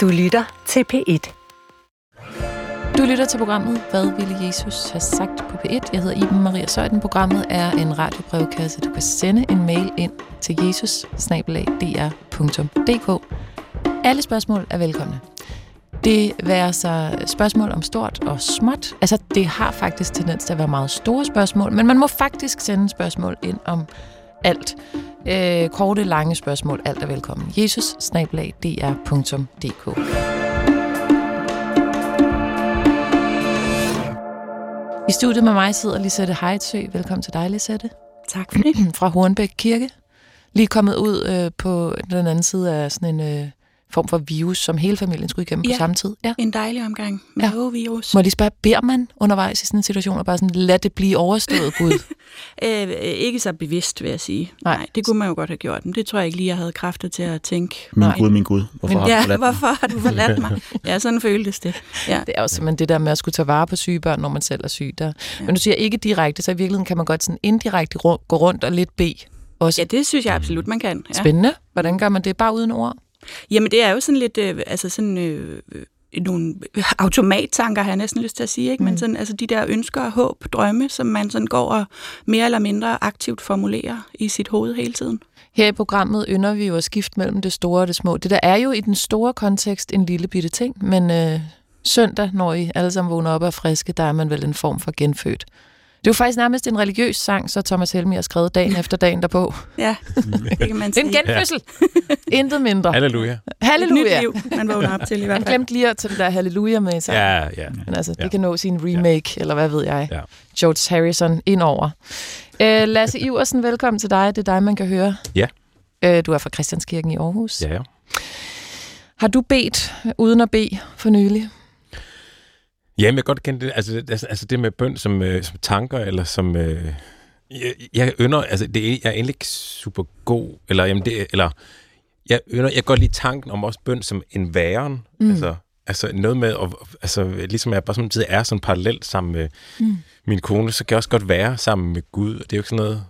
Du lytter til P1. Du lytter til programmet Hvad ville Jesus have sagt på P1? Jeg hedder Iben Maria Søjden. Programmet er en radiobrevkasse. Du kan sende en mail ind til jesus Alle spørgsmål er velkomne. Det være sig spørgsmål om stort og småt. Altså, det har faktisk tendens til at være meget store spørgsmål, men man må faktisk sende spørgsmål ind om alt. Øh, korte, lange spørgsmål, alt er velkommen. jesus I studiet med mig sidder Lisette Heidsø. Velkommen til dig, Lisette. Tak for det. Fra Hornbæk Kirke. Lige kommet ud øh, på den anden side af sådan en øh, form for virus, som hele familien skulle igennem ja, på samme tid. Ja, en dejlig omgang med ja. virus. Må de spørge, beder man undervejs i sådan en situation, og bare sådan, lad det blive overstået, Gud? øh, ikke så bevidst, vil jeg sige. Nej. Nej, det kunne man jo godt have gjort, men det tror jeg ikke lige, jeg havde kræfter til at tænke. Min Nej. Gud, min Gud, hvorfor men, har du ja, hvorfor har du forladt mig? Ja, sådan føltes det. Ja. Det er jo simpelthen det der med at skulle tage vare på syge børn, når man selv er syg. Der. Ja. Men du siger ikke direkte, så i virkeligheden kan man godt sådan indirekte gå rundt og lidt bede. Også. Ja, det synes jeg absolut, man kan. Ja. Spændende. Hvordan gør man det? Bare uden ord? Jamen, det er jo sådan lidt, øh, altså sådan... Øh, øh nogle automattanker, har jeg næsten lyst til at sige, ikke? men mm. sådan, altså de der ønsker, håb, drømme, som man sådan går og mere eller mindre aktivt formulerer i sit hoved hele tiden. Her i programmet ynder vi jo at skifte mellem det store og det små. Det der er jo i den store kontekst en lille bitte ting, men øh, søndag, når I alle sammen vågner op og er friske, der er man vel en form for genfødt. Det er jo faktisk nærmest en religiøs sang, så Thomas Helmi har skrevet dagen efter dagen derpå. Ja, det kan man sige. En genfødsel. Ja. Intet mindre. Halleluja. Halleluja. Et nyt liv, man vågner op til i hvert fald. Han glemte lige at tage det der halleluja med i sang. Ja, ja. Men altså, ja. det kan nå sin remake, ja. eller hvad ved jeg. Ja. George Harrison indover. Uh, Lasse Iversen, velkommen til dig. Det er dig, man kan høre. Ja. Uh, du er fra Christianskirken i Aarhus. Ja, ja. Har du bedt uden at bede for nylig? Jamen, jeg godt kende det. Altså, altså, altså det med bøn som, øh, som tanker, eller som... Øh, jeg, jeg ynder... Altså, det er, jeg er egentlig ikke super god, eller... Jamen, det, eller jeg, ynder, jeg kan godt lide tanken om også bøn som en væren. Mm. Altså, altså noget med, at, altså, ligesom jeg bare samtidig er sådan parallelt sammen med mm. min kone, så kan jeg også godt være sammen med Gud. Det er jo ikke sådan noget,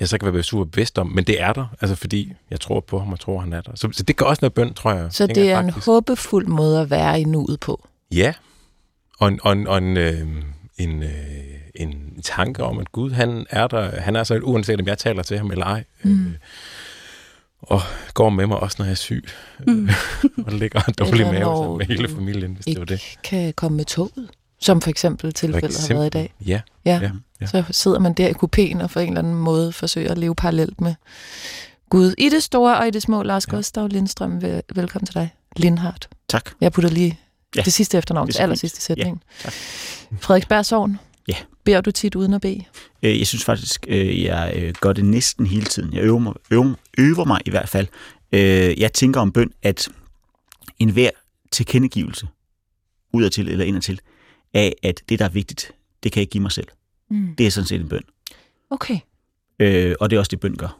jeg så kan være super bevidst om, men det er der, altså fordi jeg tror på ham og tror, han er der. Så, så det gør også noget bøn, tror jeg. Så det er jeg, en håbefuld måde at være i nuet på? Ja, og, en, og, en, og en, øh, en, øh, en tanke om, at Gud, han er der, han er så uanset om jeg taler til ham eller ej, mm. øh, og går med mig også, når jeg er syg, mm. og ligger en dårlig mave med hele familien, hvis det var det. kan komme med toget, som for eksempel tilfældet har været i dag. Ja. Ja. ja. ja. Så sidder man der i kupéen og på en eller anden måde forsøger at leve parallelt med Gud. I det store og i det små, Lars ja. Gustav Lindstrøm, velkommen til dig. Lindhardt. Tak. Jeg putter lige Ja. Det sidste efternavn, det aller sidste sætning. Ja, Frederiksberg. Ja. Beder du tit uden at bede? Øh, jeg synes faktisk, øh, jeg øh, gør det næsten hele tiden. Jeg øver mig, øver, øver mig i hvert fald. Jeg tænker om bøn, at enhver tilkendegivelse, udadtil eller indadtil, af at det, der er vigtigt, det kan jeg ikke give mig selv. Mm. Det er sådan set en bøn. Okay. Øh, og det er også det, bøn gør.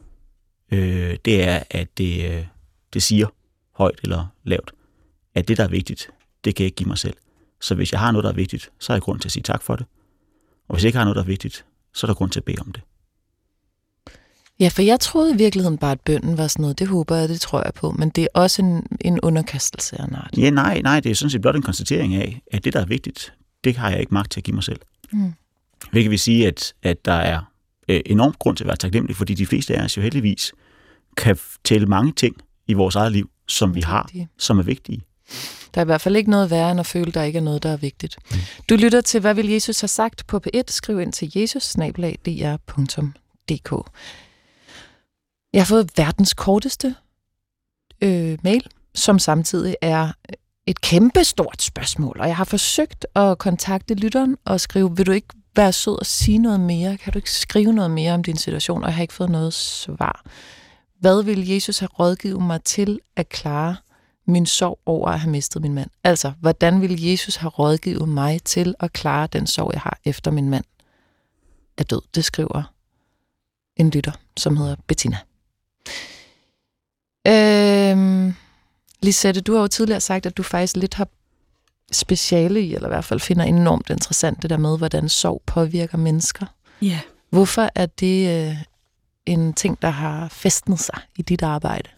Øh, det er, at det, det siger højt eller lavt, at det, der er vigtigt, det kan jeg ikke give mig selv. Så hvis jeg har noget, der er vigtigt, så har jeg grund til at sige tak for det. Og hvis jeg ikke har noget, der er vigtigt, så er der grund til at bede om det. Ja, for jeg troede i virkeligheden bare, at bønden var sådan noget. Det håber jeg, det tror jeg på. Men det er også en, en underkastelse af en art. Ja, nej, nej. Det er sådan set blot en konstatering af, at det, der er vigtigt, det har jeg ikke magt til at give mig selv. Mm. Hvilket vil sige, at, at der er øh, enormt grund til at være taknemmelig, fordi de fleste af os jo heldigvis kan tælle mange ting i vores eget liv, som vi har, som er vigtige. Der er i hvert fald ikke noget værre, end at føle, at der ikke er noget, der er vigtigt. Du lytter til, hvad vil Jesus have sagt på P1? Skriv ind til jesus Jeg har fået verdens korteste øh, mail, som samtidig er et kæmpestort spørgsmål, og jeg har forsøgt at kontakte lytteren og skrive, vil du ikke være sød og sige noget mere? Kan du ikke skrive noget mere om din situation? Og jeg har ikke fået noget svar. Hvad vil Jesus have rådgivet mig til at klare min sorg over at have mistet min mand. Altså, hvordan ville Jesus have rådgivet mig til at klare den sorg, jeg har efter min mand er død? Det skriver en lytter, som hedder Bettina. Øhm, Lisette, du har jo tidligere sagt, at du faktisk lidt har speciale i, eller i hvert fald finder enormt interessant det der med, hvordan sorg påvirker mennesker. Ja. Hvorfor er det øh, en ting, der har festnet sig i dit arbejde?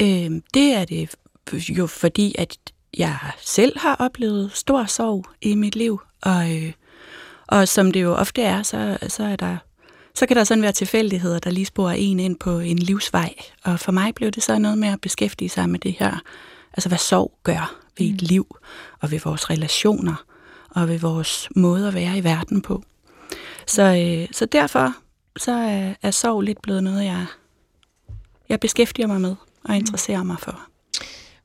Øh, det er det jo fordi, at jeg selv har oplevet stor sorg i mit liv, og, øh, og som det jo ofte er, så, så er der så kan der sådan være tilfældigheder, der lige sporer en ind på en livsvej. Og for mig blev det så noget med at beskæftige sig med det her, altså hvad sorg gør ved et mm. liv, og ved vores relationer, og ved vores måde at være i verden på. Så, øh, så derfor så er, er sorg lidt blevet noget, jeg, jeg beskæftiger mig med og mm. interesserer mig for.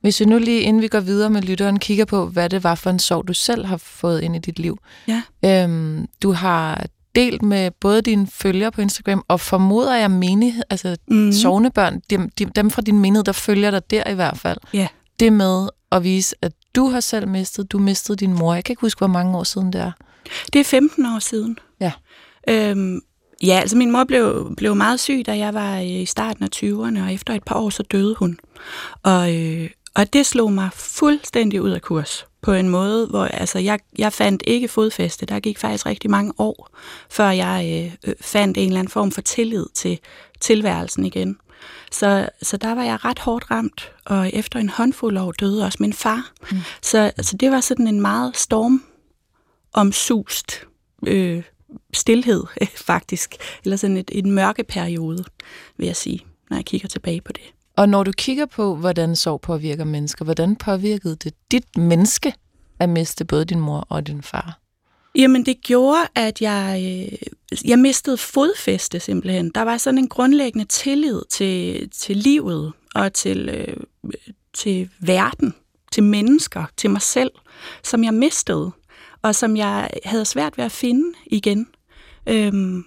Hvis vi nu lige, inden vi går videre med lytteren, kigger på, hvad det var for en sorg, du selv har fået ind i dit liv. Ja. Øhm, du har delt med både dine følgere på Instagram, og formoder jeg menighed, altså mm. sovnebørn, dem, dem fra din menighed, der følger dig der i hvert fald. Ja. Det med at vise, at du har selv mistet, du mistede din mor. Jeg kan ikke huske, hvor mange år siden det er. Det er 15 år siden. Ja. Øhm, ja, altså min mor blev, blev meget syg, da jeg var i starten af 20'erne, og efter et par år, så døde hun. Og, øh, og det slog mig fuldstændig ud af kurs på en måde, hvor altså, jeg, jeg fandt ikke fodfæste. Der gik faktisk rigtig mange år, før jeg øh, øh, fandt en eller anden form for tillid til tilværelsen igen. Så, så der var jeg ret hårdt ramt, og efter en håndfuld år døde også min far. Mm. Så altså, det var sådan en meget stormomsust øh, stillhed, faktisk. Eller sådan et, en mørke periode, vil jeg sige, når jeg kigger tilbage på det. Og når du kigger på, hvordan sorg påvirker mennesker, hvordan påvirkede det dit menneske at miste både din mor og din far? Jamen, det gjorde, at jeg, øh, jeg mistede fodfæste simpelthen. Der var sådan en grundlæggende tillid til, til livet og til, øh, til verden, til mennesker, til mig selv, som jeg mistede, og som jeg havde svært ved at finde igen. Øhm,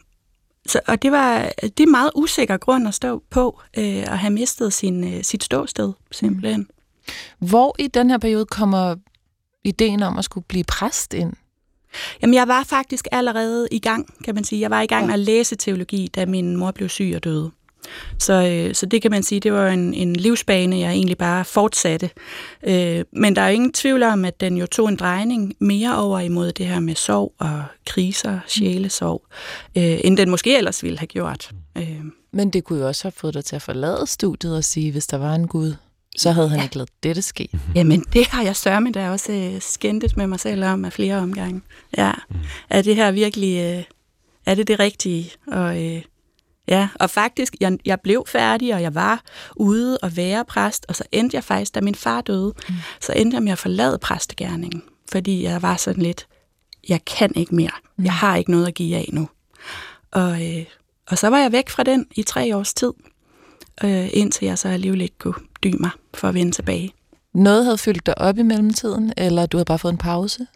så, og det var det er meget usikker grund at stå på, øh, at have mistet sin, øh, sit ståsted, simpelthen. Hvor i den her periode kommer ideen om at skulle blive præst ind? Jamen, jeg var faktisk allerede i gang, kan man sige. Jeg var i gang med at læse teologi, da min mor blev syg og døde. Så, øh, så det kan man sige, det var en, en livsbane, jeg egentlig bare fortsatte. Øh, men der er ingen tvivl om, at den jo tog en drejning mere over imod det her med sorg og kriser, sjælesorg, øh, end den måske ellers ville have gjort. Øh. Men det kunne jo også have fået dig til at forlade studiet og sige, hvis der var en Gud, så havde han ja. ikke lavet dette ske. Jamen, det har jeg sørme da også øh, skændtes med mig selv om af flere omgange. Ja, mm. er det her virkelig, øh, er det det rigtige? Og øh, Ja, og faktisk, jeg, jeg blev færdig, og jeg var ude og være præst, og så endte jeg faktisk, da min far døde, mm. så endte jeg med at forlade præstegærningen, fordi jeg var sådan lidt, jeg kan ikke mere. Mm. Jeg har ikke noget at give af nu. Og, øh, og så var jeg væk fra den i tre års tid, øh, indtil jeg så alligevel ikke kunne dyme mig for at vende tilbage. Noget havde fyldt dig op i mellemtiden, eller du havde bare fået en pause?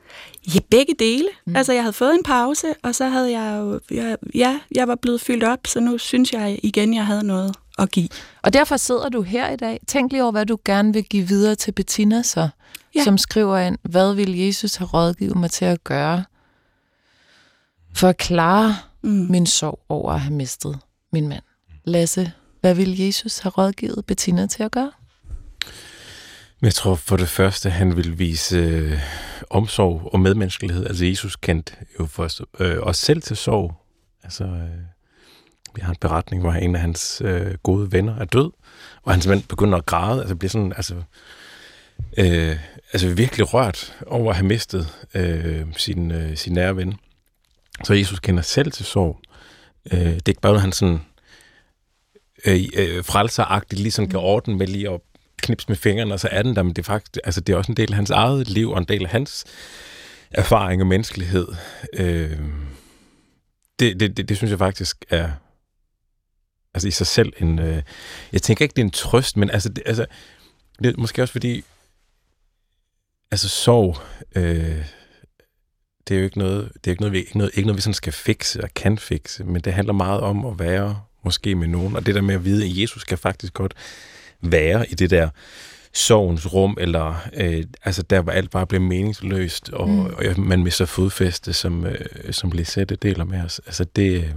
Ja, begge dele. Mm. Altså, jeg havde fået en pause, og så havde jeg jo... Jeg, ja, jeg var blevet fyldt op, så nu synes jeg igen, jeg havde noget at give. Og derfor sidder du her i dag. Tænk lige over, hvad du gerne vil give videre til Bettina så, ja. som skriver ind, hvad vil Jesus have rådgivet mig til at gøre for at klare mm. min sorg over at have mistet min mand? Lasse, hvad vil Jesus have rådgivet Bettina til at gøre? Jeg tror for det første, han vil vise øh, omsorg og medmenneskelighed. Altså Jesus kendte jo først øh, os selv til sorg. Altså, øh, vi har en beretning, hvor en af hans øh, gode venner er død, og han simpelthen begynder at græde. Altså bliver sådan, altså, øh, altså virkelig rørt over at have mistet øh, sin, øh, sin nære ven. Så Jesus kender selv til sorg. Øh, det er ikke bare noget, han sådan øh, øh, frelseragtigt ligesom kan ordne med lige at knips med fingrene, og så er den der, men det er faktisk, altså det er også en del af hans eget liv, og en del af hans erfaring og menneskelighed. Øh, det, det, det, det synes jeg faktisk er altså i sig selv en... Øh, jeg tænker ikke, det er en trøst, men altså, det, altså, det er måske også fordi, altså sorg, øh, det er jo ikke noget, det er ikke noget, vi, ikke noget, ikke noget, vi sådan skal fikse og kan fikse, men det handler meget om at være måske med nogen, og det der med at vide, at Jesus kan faktisk godt være i det der sovens rum, eller øh, altså der, hvor alt bare bliver meningsløst, og, mm. og man mister fodfæste, som, øh, som Lisette deler med os. Altså det, øh,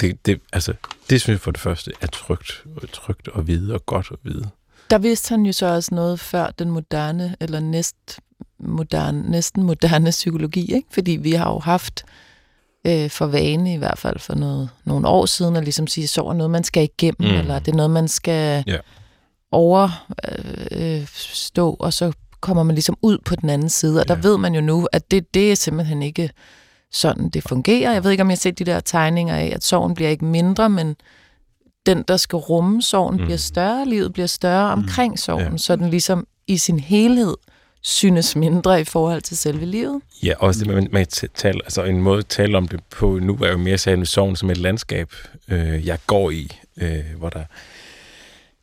det, det, altså, det synes jeg for det første er trygt, trygt at vide, og godt at vide. Der vidste han jo så også noget før den moderne, eller næst moderne, næsten moderne psykologi, ikke? fordi vi har jo haft øh, for vane, i hvert fald for noget, nogle år siden, at ligesom sige, at sorg er noget, man skal igennem, mm. eller det er noget, man skal yeah. over, øh, øh, og så kommer man ligesom ud på den anden side. Og der ved man jo nu, at det, det er simpelthen ikke sådan, det fungerer. Jeg ved ikke, om jeg har set de der tegninger af, at sorgen bliver ikke mindre, men den, der skal rumme sorgen, mm. bliver større, livet bliver større omkring mm. sorgen, ja. så den ligesom i sin helhed synes mindre i forhold til selve livet. Ja, også det med, med tale, altså en måde at tale om det på nu, er jo mere sagen med sorgen som et landskab, øh, jeg går i, øh, hvor der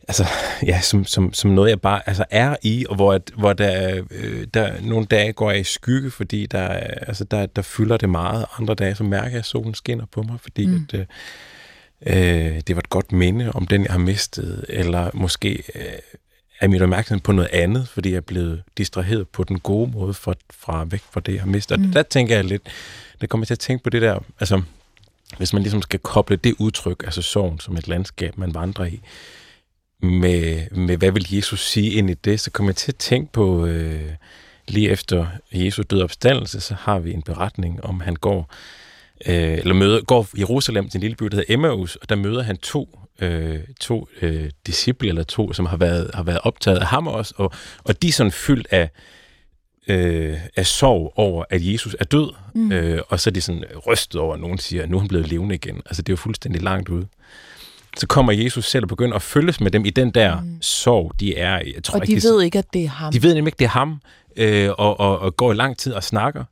altså, ja, som, som, som noget, jeg bare altså, er i, og hvor, at, hvor der, øh, der nogle dage går jeg i skygge, fordi der, altså, der, der fylder det meget. Andre dage, så mærker jeg, at solen skinner på mig, fordi mm. at, øh, øh, det var et godt minde om den, jeg har mistet, eller måske øh, er mit opmærksomhed på noget andet, fordi jeg er blevet distraheret på den gode måde fra, fra væk fra det, jeg har mistet. Mm. Og der tænker jeg lidt, der kommer til at tænke på det der, altså, hvis man ligesom skal koble det udtryk, altså sorgen som et landskab, man vandrer i, med, med hvad vil Jesus sige ind i det, så kommer jeg til at tænke på, øh, lige efter Jesus døde opstandelse, så har vi en beretning om, han går øh, eller møder, går Jerusalem til en lille by, der hedder Emmaus, og der møder han to, øh, to øh, disciple, eller to, som har været, har været optaget af ham også, og, og de er sådan fyldt af, øh, af sorg over, at Jesus er død, mm. øh, og så er de sådan rystet over, at nogen siger, at nu er han blevet levende igen. Altså, det er jo fuldstændig langt ude så kommer Jesus selv og begynder at følges med dem i den der mm. sorg, de er i. Jeg tror, og de ikke, ved ikke, at det er ham. De ved nemlig ikke, det er ham, øh, og, og, og går i lang tid og snakker.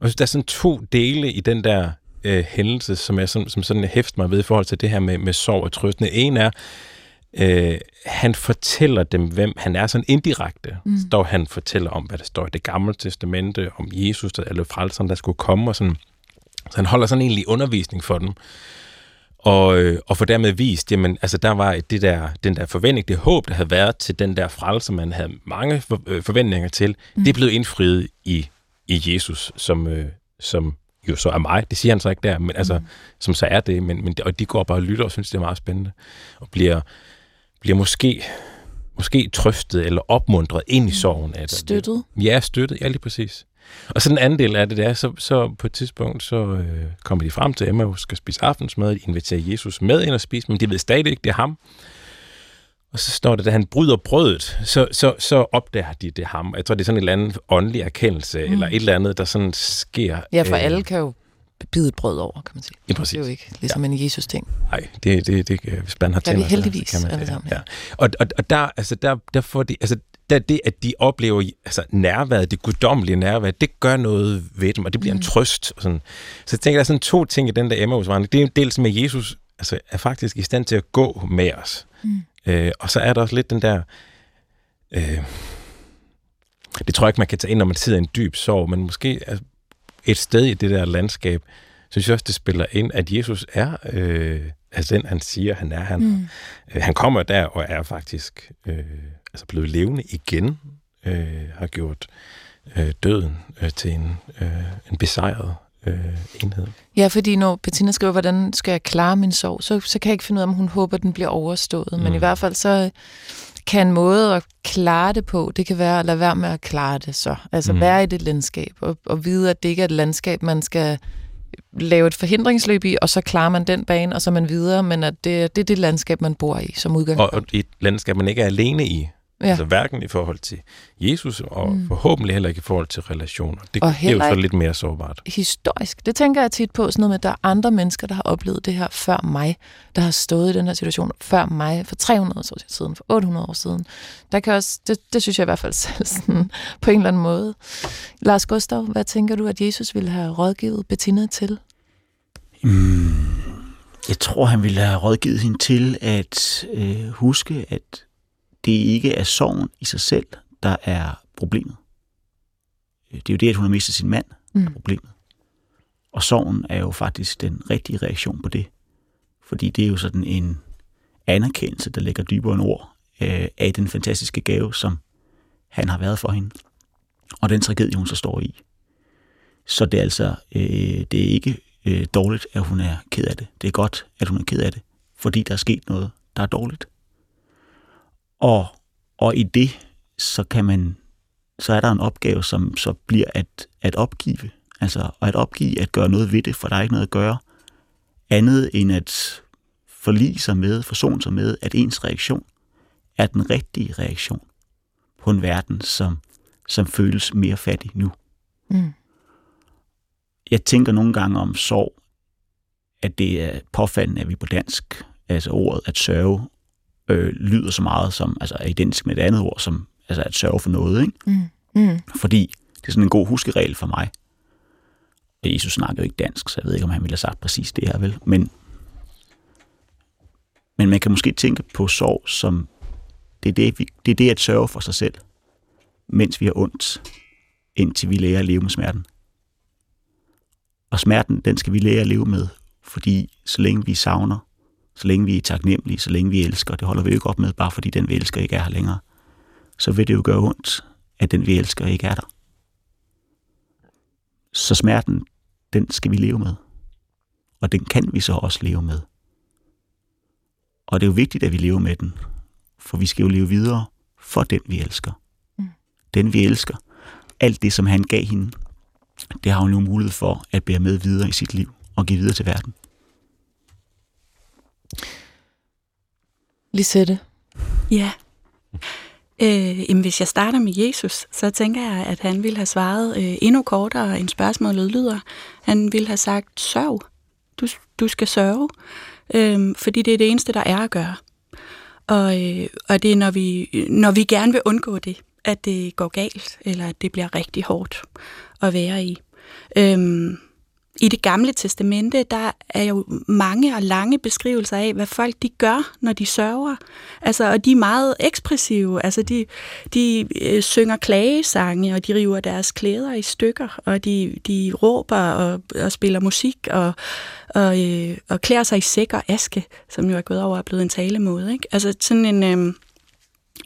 Og så der er sådan to dele i den der øh, hændelse, som jeg som, som sådan hæfter mig ved i forhold til det her med, med sorg og trøst. En er, øh, han fortæller dem, hvem han er, sådan indirekte. Mm. Står han fortæller om, hvad der står i det gamle testamente, om Jesus, der, eller frelseren, der skulle komme, og sådan. Så han holder sådan egentlig undervisning for dem og, øh, og for dermed vist, jamen, altså der var det der, den der forventning, det håb, der havde været til den der frelse, man havde mange for, øh, forventninger til, mm. det blev indfriet i, i Jesus, som, øh, som jo så er mig. Det siger han så ikke der, men altså, mm. som så er det, men, men, og de går bare og lytter og synes, det er meget spændende, og bliver, bliver måske måske trøstet eller opmuntret ind i mm. sorgen. Af støttet? Ja, støttet, ja lige præcis. Og så den anden del af det, det er, så, så på et tidspunkt, så øh, kommer de frem til, at Emma skal spise aftensmad, de inviterer Jesus med ind og spise, men de ved stadig ikke, det er ham. Og så står det, da han bryder brødet, så, så, så opdager de, det ham. Jeg tror, det er sådan en eller anden åndelig erkendelse, mm. eller et eller andet, der sådan sker. Ja, for øh, alle kan jo bide et brød over, kan man sige. Ja, præcis. Det er jo ikke ligesom ja. en Jesus-ting. Nej, det, det, det, hvis man har tændt. Det er vi heldigvis så kan man, alle sammen. Ja. ja. Og, og, og der, altså, der, der får de, altså, der det, at de oplever altså, nærværet, det guddommelige nærvær, det gør noget ved dem, og det bliver mm. en trøst. Og sådan. Så jeg tænker, der er sådan to ting i den der Emmaus-vandring. Det er dels med, at Jesus altså, er faktisk i stand til at gå med os. Mm. Øh, og så er der også lidt den der... Øh, det tror jeg ikke, man kan tage ind, når man sidder i en dyb sorg, men måske et sted i det der landskab, synes jeg også, det spiller ind, at Jesus er øh, altså den, han siger, han er. Han, mm. øh, han kommer der og er faktisk øh, altså blevet levende igen, øh, har gjort øh, døden øh, til en, øh, en besejret øh, enhed. Ja, fordi når Bettina skriver, hvordan skal jeg klare min sorg, så, så kan jeg ikke finde ud af, om hun håber, at den bliver overstået. Mm. Men i hvert fald så kan en måde at klare det på, det kan være at lade være med at klare det så. Altså mm. være i det landskab, og, og vide, at det ikke er et landskab, man skal lave et forhindringsløb i, og så klarer man den bane, og så er man videre, men at det, det er det landskab, man bor i som udgangspunkt. Og et landskab, man ikke er alene i. Ja. Altså hverken i forhold til Jesus, og mm. forhåbentlig heller ikke i forhold til relationer. Det, og det er jo så lidt mere sårbart. Historisk. Det tænker jeg tit på, sådan noget med, at der er andre mennesker, der har oplevet det her før mig, der har stået i den her situation før mig, for 300 år siden, for 800 år siden. Der kan også, det, det synes jeg i hvert fald selv sådan, på en eller anden måde. Lars Gustav, hvad tænker du, at Jesus ville have rådgivet Bettina til? Mm, jeg tror, han ville have rådgivet hende til at øh, huske, at det ikke er sorgen i sig selv, der er problemet. Det er jo det, at hun har mistet sin mand, der er mm. problemet. Og sorgen er jo faktisk den rigtige reaktion på det. Fordi det er jo sådan en anerkendelse, der ligger dybere end ord øh, af den fantastiske gave, som han har været for hende. Og den tragedie, hun så står i. Så det er altså øh, det er ikke øh, dårligt, at hun er ked af det. Det er godt, at hun er ked af det, fordi der er sket noget, der er dårligt. Og, og i det, så kan man, så er der en opgave, som så bliver at, at opgive. Altså at opgive, at gøre noget ved det, for der er ikke noget at gøre andet end at forlige sig med, forsone sig med, at ens reaktion er den rigtige reaktion. på en verden, som, som føles mere fattig nu. Mm. Jeg tænker nogle gange om sorg, at det er påfaldende, at vi på dansk, altså ordet at sørge, øh, lyder så meget som, altså er identisk med et andet ord, som altså at sørge for noget, ikke? Mm. Mm. Fordi det er sådan en god huskeregel for mig. Jesus snakker jo ikke dansk, så jeg ved ikke, om han ville have sagt præcis det her, vel? Men, men man kan måske tænke på sorg som, det er det, vi, det er det at sørge for sig selv, mens vi har ondt, indtil vi lærer at leve med smerten. Og smerten, den skal vi lære at leve med, fordi så længe vi savner, så længe vi er taknemmelige, så længe vi elsker, det holder vi jo ikke op med, bare fordi den vi elsker ikke er her længere, så vil det jo gøre ondt, at den vi elsker ikke er der. Så smerten, den skal vi leve med. Og den kan vi så også leve med. Og det er jo vigtigt, at vi lever med den, for vi skal jo leve videre for den, vi elsker. Mm. Den, vi elsker. Alt det, som han gav hende, det har hun nu mulighed for at bære med videre i sit liv og give videre til verden. Lisette, Ja. Øh, jamen, hvis jeg starter med Jesus, så tænker jeg, at han ville have svaret øh, endnu kortere, end spørgsmålet lyder. Han ville have sagt, sørg. Du, du skal sørge, øh, fordi det er det eneste, der er at gøre. Og, øh, og det er, når vi, når vi gerne vil undgå det, at det går galt, eller at det bliver rigtig hårdt at være i. Øh, i det gamle testamente, der er jo mange og lange beskrivelser af, hvad folk de gør, når de sørger. Altså, og de er meget ekspressive. Altså, de, de øh, synger klagesange, og de river deres klæder i stykker, og de, de råber og, og spiller musik, og, og, øh, og klæder sig i sæk og aske, som jo er gået over og blevet en talemåde. Ikke? Altså, sådan en, øh,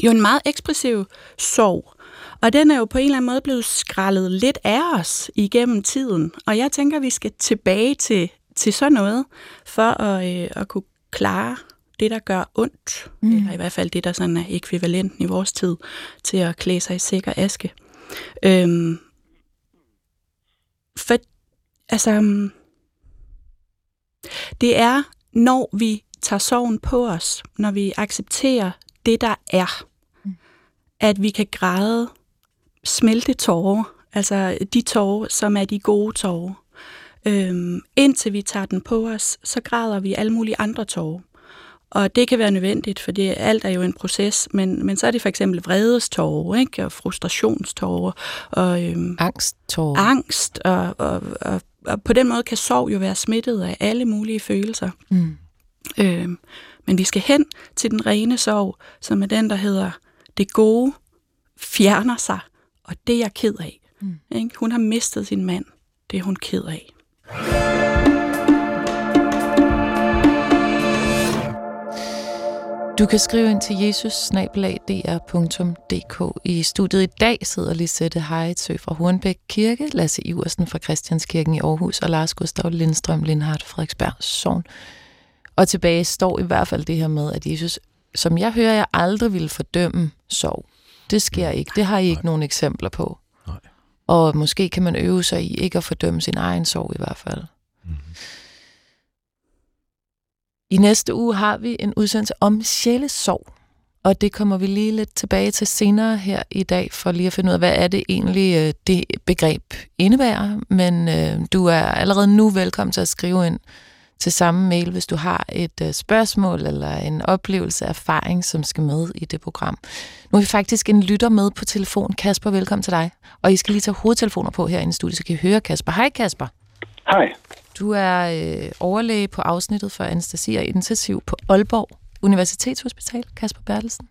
jo en meget ekspressiv sorg. Og den er jo på en eller anden måde blevet skrællet lidt af os igennem tiden. Og jeg tænker, vi skal tilbage til, til sådan noget, for at, øh, at kunne klare det, der gør ondt. Mm. Eller i hvert fald det, der sådan er ekvivalenten i vores tid til at klæde sig i sikker aske. Øhm, for, altså, det er, når vi tager sorgen på os, når vi accepterer det, der er, mm. at vi kan græde smelte tårer, altså de tårer, som er de gode tårer. Øhm, indtil vi tager den på os, så græder vi alle mulige andre tårer. Og det kan være nødvendigt, for det, alt er jo en proces, men, men så er det for eksempel vredestårer, ikke? og frustrationstårer, og øhm, angsttårer. angst, og, og, og, og på den måde kan sorg jo være smittet af alle mulige følelser. Mm. Øhm, men vi skal hen til den rene sorg, som er den, der hedder, det gode fjerner sig, og det er jeg ked af. Mm. Ikke? Hun har mistet sin mand. Det er hun ked af. Du kan skrive ind til jesus I studiet i dag sidder Lisette Heitzø fra Hornbæk Kirke, Lasse Iversen fra Christianskirken i Aarhus og Lars Gustav Lindstrøm Lindhardt Frederiksberg Sogn. Og tilbage står i hvert fald det her med, at Jesus, som jeg hører, jeg aldrig ville fordømme sorg. Det sker ikke. Det har I ikke Nej. nogen eksempler på. Nej. Og måske kan man øve sig i ikke at fordømme sin egen sorg i hvert fald. Mm-hmm. I næste uge har vi en udsendelse om sjælesorg. Og det kommer vi lige lidt tilbage til senere her i dag, for lige at finde ud af, hvad er det egentlig, øh, det begreb indebærer. Men øh, du er allerede nu velkommen til at skrive ind til samme mail, hvis du har et øh, spørgsmål eller en oplevelse, erfaring, som skal med i det program. Nu har vi faktisk en lytter med på telefon. Kasper, velkommen til dig. Og I skal lige tage hovedtelefoner på herinde i studiet, så kan I høre Kasper. Hej Kasper. Hej. Du er øh, overlæge på afsnittet for anestesi og intensiv på Aalborg Universitetshospital, Kasper Bertelsen.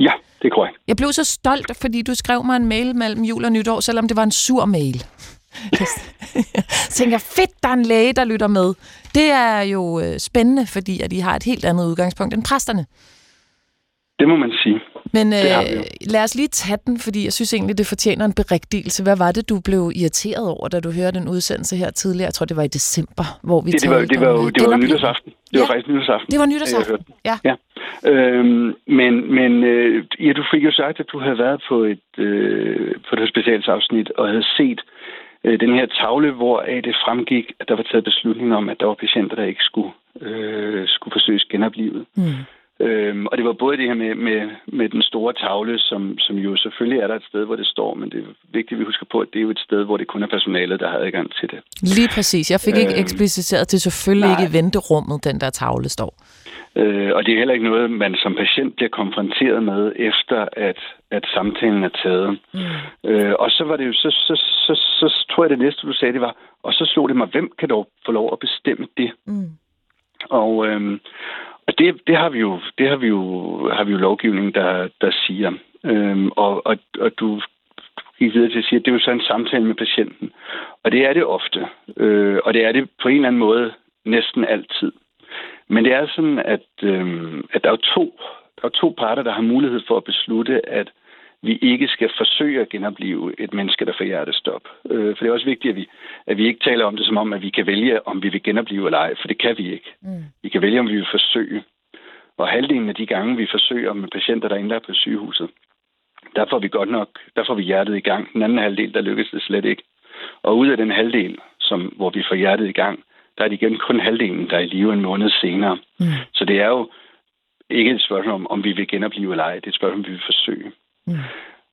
Ja, det er korrekt. Jeg blev så stolt, fordi du skrev mig en mail mellem jul og nytår, selvom det var en sur mail. Jeg tænker, fedt, der er en læge, der lytter med. Det er jo øh, spændende, fordi at I har et helt andet udgangspunkt end præsterne. Det må man sige. Men øh, lad os lige tage den, fordi jeg synes egentlig, det fortjener en berigtigelse. Hvad var det, du blev irriteret over, da du hørte den udsendelse her tidligere? Jeg tror, det var i december, hvor vi det, det var, det var, det var nytårsaften. Det ja. var faktisk nytårsaften. Det var nytårsaften, ja. ja. Øhm, men men øh, ja, du fik jo sagt, at du havde været på et, øh, på et hospitalsafsnit og havde set øh, den her tavle, hvor det fremgik, at der var taget beslutning om, at der var patienter, der ikke skulle, øh, skulle forsøges genoplevet. Mm. Øhm, og det var både det her med, med, med den store tavle, som, som jo selvfølgelig er der et sted, hvor det står, men det er vigtigt, at vi husker på, at det er jo et sted, hvor det kun er personalet, der har adgang til det. Lige præcis. Jeg fik øhm, ikke ekspliciteret til selvfølgelig nej. ikke i venterummet, den der tavle står. Øh, og det er heller ikke noget, man som patient bliver konfronteret med, efter at, at samtalen er taget. Mm. Øh, og så var det jo, så, så, så, så, så tror jeg, det næste, du sagde, det var, og så slog det mig, hvem kan dog få lov at bestemme det? Mm. Og, øhm, og det, det har vi jo, det har vi jo, har vi jo lovgivning, der, der siger. Øhm, og, og, og du gik videre til at sige, at det er jo så en samtale med patienten. Og det er det ofte. Øh, og det er det på en eller anden måde næsten altid. Men det er sådan, at, øh, at der, er to, der er to parter, der har mulighed for at beslutte, at vi ikke skal forsøge at genopleve et menneske, der får hjertestop. Øh, for det er også vigtigt, at vi, at vi ikke taler om det som om, at vi kan vælge, om vi vil genopleve eller ej, for det kan vi ikke. Mm. Vi kan vælge, om vi vil forsøge. Og halvdelen af de gange, vi forsøger med patienter, der er indlagt på sygehuset, der får vi godt nok, der får vi hjertet i gang. Den anden halvdel, der lykkes det slet ikke. Og ud af den halvdel, som, hvor vi får hjertet i gang, der er det igen kun halvdelen, der er i live en måned senere. Mm. Så det er jo ikke et spørgsmål om, om vi vil genopleve eller ej. Det er et spørgsmål, om vi vil forsøge. Mm.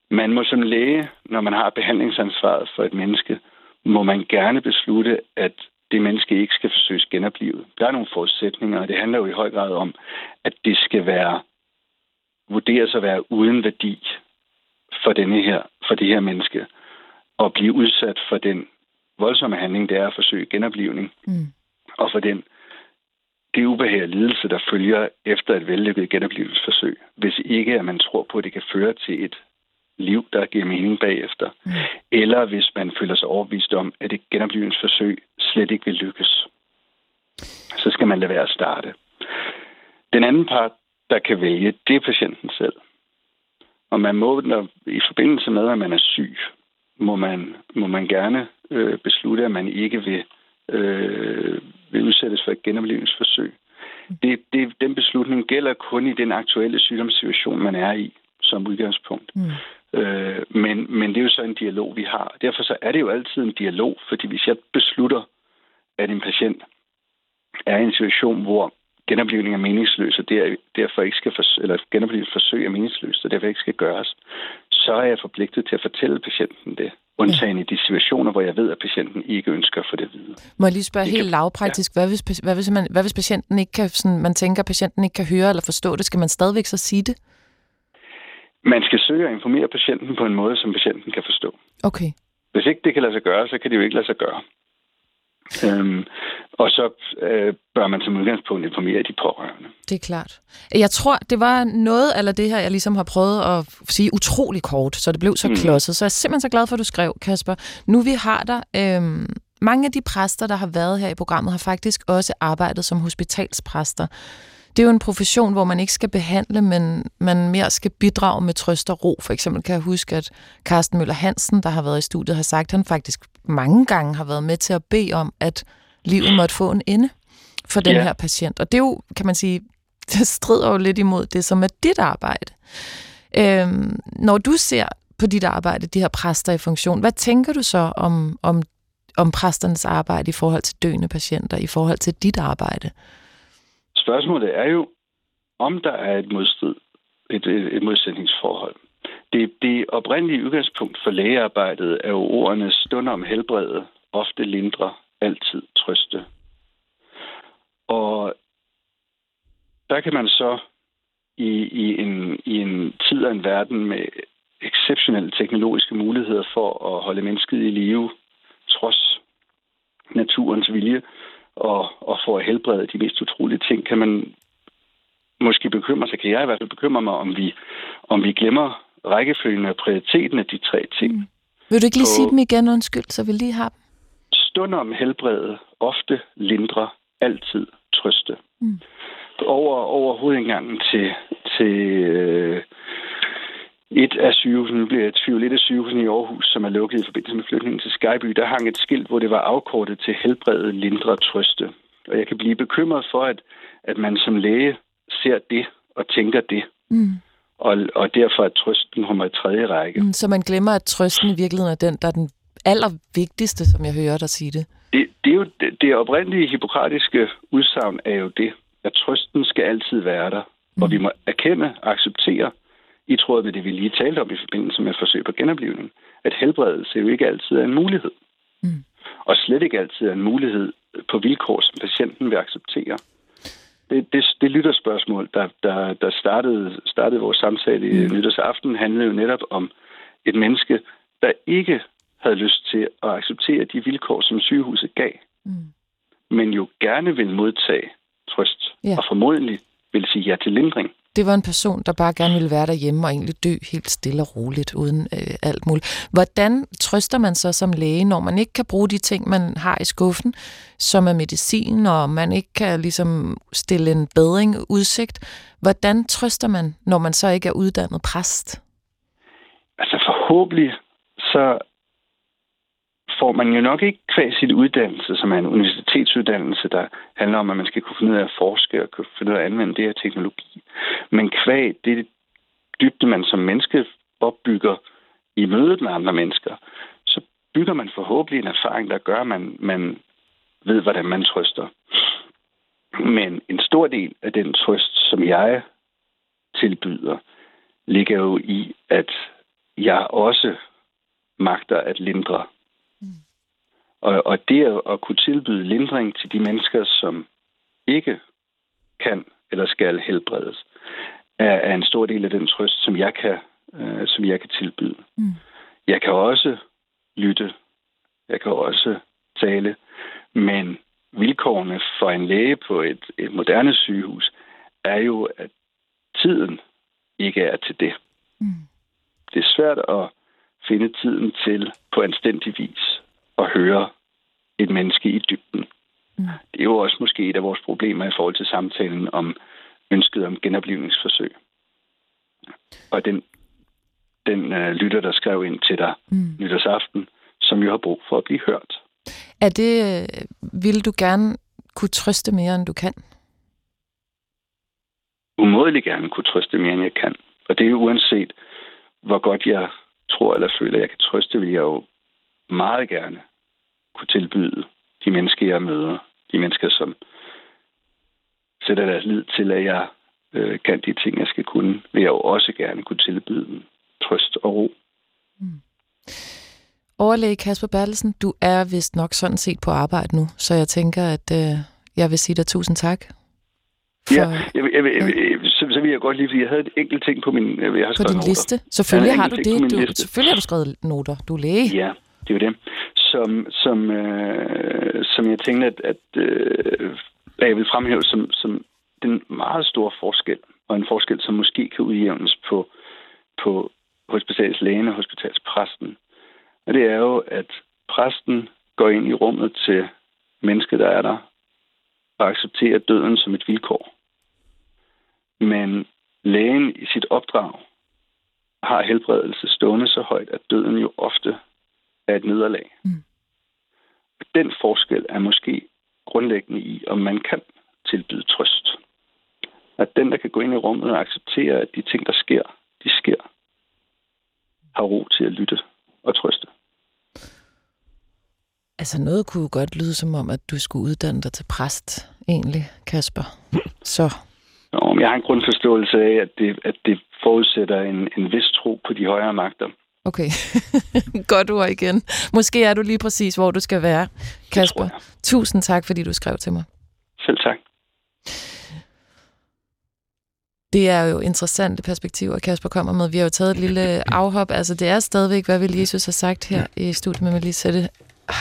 Man må som læge, når man har behandlingsansvaret for et menneske, må man gerne beslutte, at det menneske ikke skal forsøges genoplevet. Der er nogle forudsætninger, og det handler jo i høj grad om, at det skal være vurderes at være uden værdi for, denne her, for det her menneske, og blive udsat for den voldsomme handling, det er at forsøge genoplevning, mm. og for den det ubehag og lidelse, der følger efter et vellykket genoplevelsesforsøg, hvis ikke at man tror på, at det kan føre til et liv, der giver mening bagefter, mm. eller hvis man føler sig overbevist om, at et genoplevelsesforsøg slet ikke vil lykkes. Så skal man lade være at starte. Den anden part, der kan vælge, det er patienten selv. Og man må, når, i forbindelse med, at man er syg, må man, må man gerne øh, beslutte, at man ikke vil, øh, vil udsættes for et genoplevelsesforsøg. Det, det, den beslutning gælder kun i den aktuelle sygdomssituation, man er i som udgangspunkt. Mm. Øh, men, men det er jo så en dialog, vi har. Derfor så er det jo altid en dialog, fordi hvis jeg beslutter, at en patient er i en situation, hvor genoplevning er meningsløs, og der, derfor ikke skal for, eller genoplevningsforsøg er meningsløst, og derfor ikke skal gøres, så er jeg forpligtet til at fortælle patienten det. Undtagen ja. i de situationer, hvor jeg ved, at patienten ikke ønsker at få det videre. Må jeg lige spørge det helt kan, lavpraktisk, ja. hvad, hvis, hvad, hvis man, hvad hvis patienten ikke kan, sådan, man tænker, at patienten ikke kan høre eller forstå det, skal man stadigvæk så sige det? Man skal søge at informere patienten på en måde, som patienten kan forstå. Okay. Hvis ikke det kan lade sig gøre, så kan det jo ikke lade sig gøre. Øhm, og så øh, bør man som udgangspunkt informere de pårørende. Det er klart. Jeg tror, det var noget af det her, jeg ligesom har prøvet at sige utrolig kort, så det blev så mm. klodset. Så jeg er simpelthen så glad for, at du skrev, Kasper. Nu vi har der... Øhm, mange af de præster, der har været her i programmet, har faktisk også arbejdet som hospitalspræster. Det er jo en profession, hvor man ikke skal behandle, men man mere skal bidrage med trøst og ro. For eksempel kan jeg huske, at Carsten Møller Hansen, der har været i studiet, har sagt, at han faktisk mange gange har været med til at bede om, at livet måtte få en ende for den ja. her patient. Og det er jo, kan man sige, det strider jo lidt imod det, som er dit arbejde. Øhm, når du ser på dit arbejde, de her præster i funktion, hvad tænker du så om, om, om præsternes arbejde i forhold til døende patienter, i forhold til dit arbejde? Spørgsmålet er jo, om der er et modstrid, et, et, et modsætningsforhold. Det, det oprindelige udgangspunkt for lægearbejdet er jo ordene stund om helbredet, ofte lindre, altid trøste. Og der kan man så i, i, en, i en tid af en verden med exceptionelle teknologiske muligheder for at holde mennesket i live, trods naturens vilje, og, og for at helbrede de mest utrolige ting, kan man måske bekymre sig, kan jeg i hvert fald bekymre mig, om vi, om vi glemmer rækkefølgen og prioriteten af de tre ting. Mm. Vil du ikke lige på, sige dem igen, undskyld, så vi lige har dem? Stund om helbredet, ofte lindre, altid trøste. Mm. Over, over hovedindgangen til, til øh, et af sygehusene, nu bliver jeg i tvivl, et af sygehusene i Aarhus, som er lukket i forbindelse med flytningen til Skyby, der hang et skilt, hvor det var afkortet til helbredet, lindre, trøste. Og jeg kan blive bekymret for, at, at man som læge ser det og tænker det. Mm. Og, og derfor er trøsten kommer i tredje række. Mm, så man glemmer, at trøsten i virkeligheden er den, der er den allervigtigste, som jeg hører dig sige det. Det, det, er jo, det, det oprindelige hippokratiske udsagn er jo det, at trøsten skal altid være der. hvor vi må erkende og acceptere, i tråd med det, vi lige talte om i forbindelse med forsøg på genoplevning, at helbredelse jo ikke altid er en mulighed. Mm. Og slet ikke altid er en mulighed på vilkår, som patienten vil acceptere. Det, det, det lytterspørgsmål, der, der, der startede, startede vores samtale i mm. nytårsaften, handlede jo netop om et menneske, der ikke havde lyst til at acceptere de vilkår, som sygehuset gav, mm. men jo gerne vil modtage trøst, ja. og formodentlig vil sige ja til lindring. Det var en person, der bare gerne ville være derhjemme og egentlig dø helt stille og roligt, uden øh, alt muligt. Hvordan trøster man så som læge, når man ikke kan bruge de ting, man har i skuffen, som er medicin, og man ikke kan ligesom stille en bedring udsigt? Hvordan trøster man, når man så ikke er uddannet præst? Altså forhåbentlig så får man jo nok ikke kvæg sit uddannelse, som er en universitetsuddannelse, der handler om, at man skal kunne finde ud af at forske og kunne finde ud af at anvende det her teknologi. Men kvæg, det er dybde, man som menneske opbygger i mødet med andre mennesker, så bygger man forhåbentlig en erfaring, der gør, at man, man ved, hvordan man trøster. Men en stor del af den trøst, som jeg tilbyder, ligger jo i, at jeg også magter at lindre og, og det at kunne tilbyde lindring til de mennesker, som ikke kan eller skal helbredes, er, er en stor del af den trøst, som jeg kan, øh, som jeg kan tilbyde. Mm. Jeg kan også lytte. Jeg kan også tale. Men vilkårene for en læge på et, et moderne sygehus er jo, at tiden ikke er til det. Mm. Det er svært at finde tiden til på anstændig vis at høre et menneske i dybden. Mm. Det er jo også måske et af vores problemer i forhold til samtalen om ønsket om genoplivningsforsøg. Og den, den uh, lytter, der skrev ind til dig mm. nytårsaften, som jo har brug for at blive hørt. Er det, øh, vil du gerne kunne trøste mere, end du kan? Umådelig gerne kunne trøste mere, end jeg kan. Og det er jo uanset, hvor godt jeg tror eller føler, jeg kan trøste, vil jeg jo meget gerne kunne tilbyde de mennesker, jeg møder, de mennesker, som sætter deres lid til, at jeg øh, kan de ting, jeg skal kunne, vil jeg jo også gerne kunne tilbyde dem trøst og ro. Mm. Overlæge Kasper Bertelsen, du er vist nok sådan set på arbejde nu, så jeg tænker, at øh, jeg vil sige dig tusind tak. For, ja, jeg, jeg, jeg, jeg, så, så vil jeg godt lige, fordi jeg havde et enkelt ting på min jeg har på din noter. liste. Selvfølgelig har du det. Du, selvfølgelig har du skrevet noter. Du er læge. Ja, det er jo det som, som, øh, som jeg tænkte, at, at øh, jeg vil fremhæve som, som den meget store forskel, og en forskel, som måske kan udjævnes på, på hospitalslægen og hospitalspræsten. Og det er jo, at præsten går ind i rummet til mennesket, der er der, og accepterer døden som et vilkår. Men lægen i sit opdrag har helbredelse stående så højt, at døden jo ofte er et nederlag. Mm. Den forskel er måske grundlæggende i, om man kan tilbyde trøst. At den, der kan gå ind i rummet og acceptere, at de ting, der sker, de sker, har ro til at lytte og trøste. Altså noget kunne godt lyde som om, at du skulle uddanne dig til præst, egentlig, Kasper. Så. Nå, jeg har en grundforståelse af, at det, at det forudsætter en, en vis tro på de højere magter. Okay, godt ord igen. Måske er du lige præcis, hvor du skal være, Kasper. Tusind tak, fordi du skrev til mig. Selv tak. Det er jo interessante perspektiver, Kasper kommer med. Vi har jo taget et lille afhop. Altså, det er stadigvæk, hvad vil Jesus har sagt her i studiet med Lisette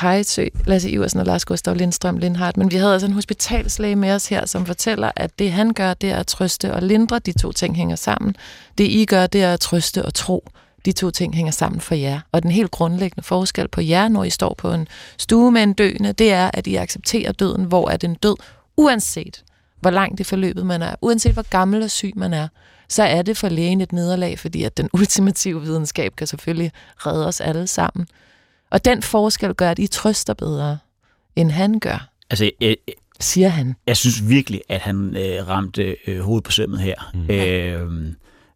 Hejsø, Lasse Iversen og Lars Gustav Lindstrøm Lindhardt. Men vi havde altså en hospitalslæge med os her, som fortæller, at det han gør, det er at trøste og lindre. De to ting hænger sammen. Det I gør, det er at trøste og tro de to ting hænger sammen for jer. Og den helt grundlæggende forskel på jer, når I står på en stue med en døende, det er, at I accepterer døden, hvor er den død, uanset hvor langt i forløbet man er, uanset hvor gammel og syg man er, så er det for lægen et nederlag, fordi at den ultimative videnskab kan selvfølgelig redde os alle sammen. Og den forskel gør, at I trøster bedre, end han gør. Altså, jeg, siger han. Jeg synes virkelig, at han øh, ramte øh, hovedet på sømmet her. Mm. Øh,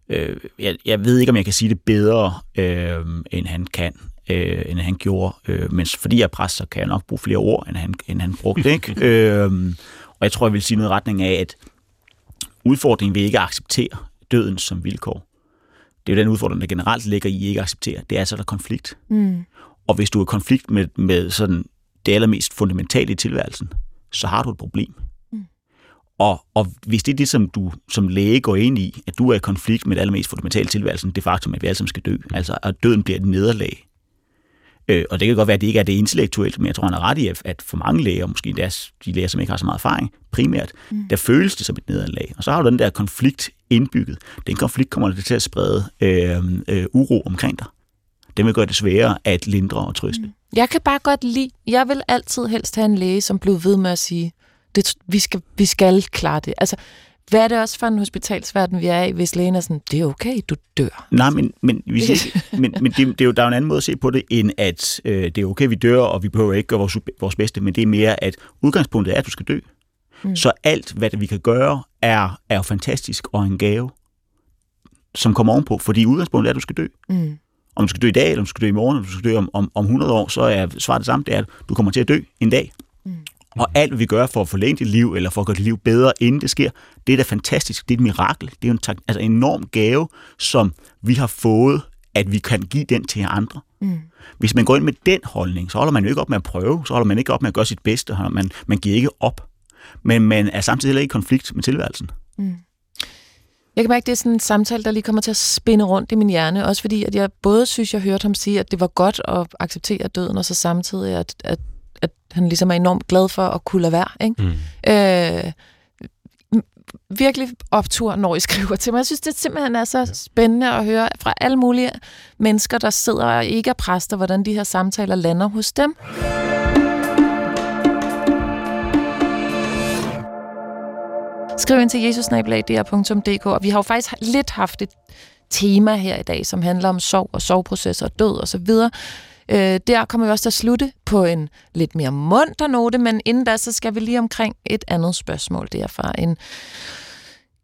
Øh, jeg, jeg ved ikke, om jeg kan sige det bedre, øh, end han kan, øh, end han gjorde. Øh, men fordi jeg er præst, så kan jeg nok bruge flere ord, end han, end han brugte. Ikke? øh, og jeg tror, jeg vil sige noget i retning af, at udfordringen ved ikke at acceptere døden som vilkår, det er jo den udfordring, der generelt ligger i ikke at acceptere, det er altså, der er konflikt. Mm. Og hvis du er i konflikt med, med sådan det allermest fundamentale i tilværelsen, så har du et problem. Og, og hvis det er det, som du som læge går ind i, at du er i konflikt med det allermest fundamentale tilværelsen, det faktum, at vi alle sammen skal dø, altså at døden bliver et nederlag, Øh, og det kan godt være, at det ikke er det intellektuelt, men jeg tror, han er ret i, at for mange læger, måske deres, de læger, som ikke har så meget erfaring, primært, mm. der føles det som et nederlag. Og så har du den der konflikt indbygget. Den konflikt kommer til at sprede øh, øh, uro omkring dig. Det vil gøre det sværere at lindre og trøste. Mm. Jeg kan bare godt lide, jeg vil altid helst have en læge, som blev ved med at sige, det, vi, skal, vi skal klare det. Altså, hvad er det også for en hospitalsverden, vi er i, hvis lægen er sådan, det er okay, du dør? Nej, men, men, vi siger, men, men det, det er jo, der er jo en anden måde at se på det, end at øh, det er okay, vi dør, og vi behøver ikke gøre vores, vores bedste, men det er mere, at udgangspunktet er, at du skal dø. Mm. Så alt, hvad vi kan gøre, er, er fantastisk og en gave, som kommer ovenpå, fordi udgangspunktet er, at du skal dø. Mm. Om du skal dø i dag, eller om du skal dø i morgen, eller du skal dø om, om, om 100 år, så er svaret det samme, det er, at du kommer til at dø en dag. Mm. Og alt, hvad vi gør for at forlænge dit liv, eller for at gøre dit liv bedre, inden det sker, det er da fantastisk. Det er et mirakel. Det er en altså en enorm gave, som vi har fået, at vi kan give den til andre. Mm. Hvis man går ind med den holdning, så holder man jo ikke op med at prøve, så holder man ikke op med at gøre sit bedste, man, man giver ikke op. Men man er samtidig heller ikke i konflikt med tilværelsen. Mm. Jeg kan mærke, at det er sådan en samtale, der lige kommer til at spinde rundt i min hjerne, også fordi at jeg både synes, jeg hørte ham sige, at det var godt at acceptere døden, og så samtidig, at, at at han ligesom er enormt glad for at kunne lade være. Ikke? Mm. Øh, virkelig optur, når I skriver til mig. Jeg synes, det simpelthen er så spændende at høre fra alle mulige mennesker, der sidder og ikke er præster, hvordan de her samtaler lander hos dem. Skriv ind til jesusnabelag.dr.dk, og vi har jo faktisk lidt haft et tema her i dag, som handler om sorg og sorgprocesser og død og så videre. Øh, der kommer vi også til at slutte på en lidt mere munter note, men inden da, så skal vi lige omkring et andet spørgsmål. Det er fra en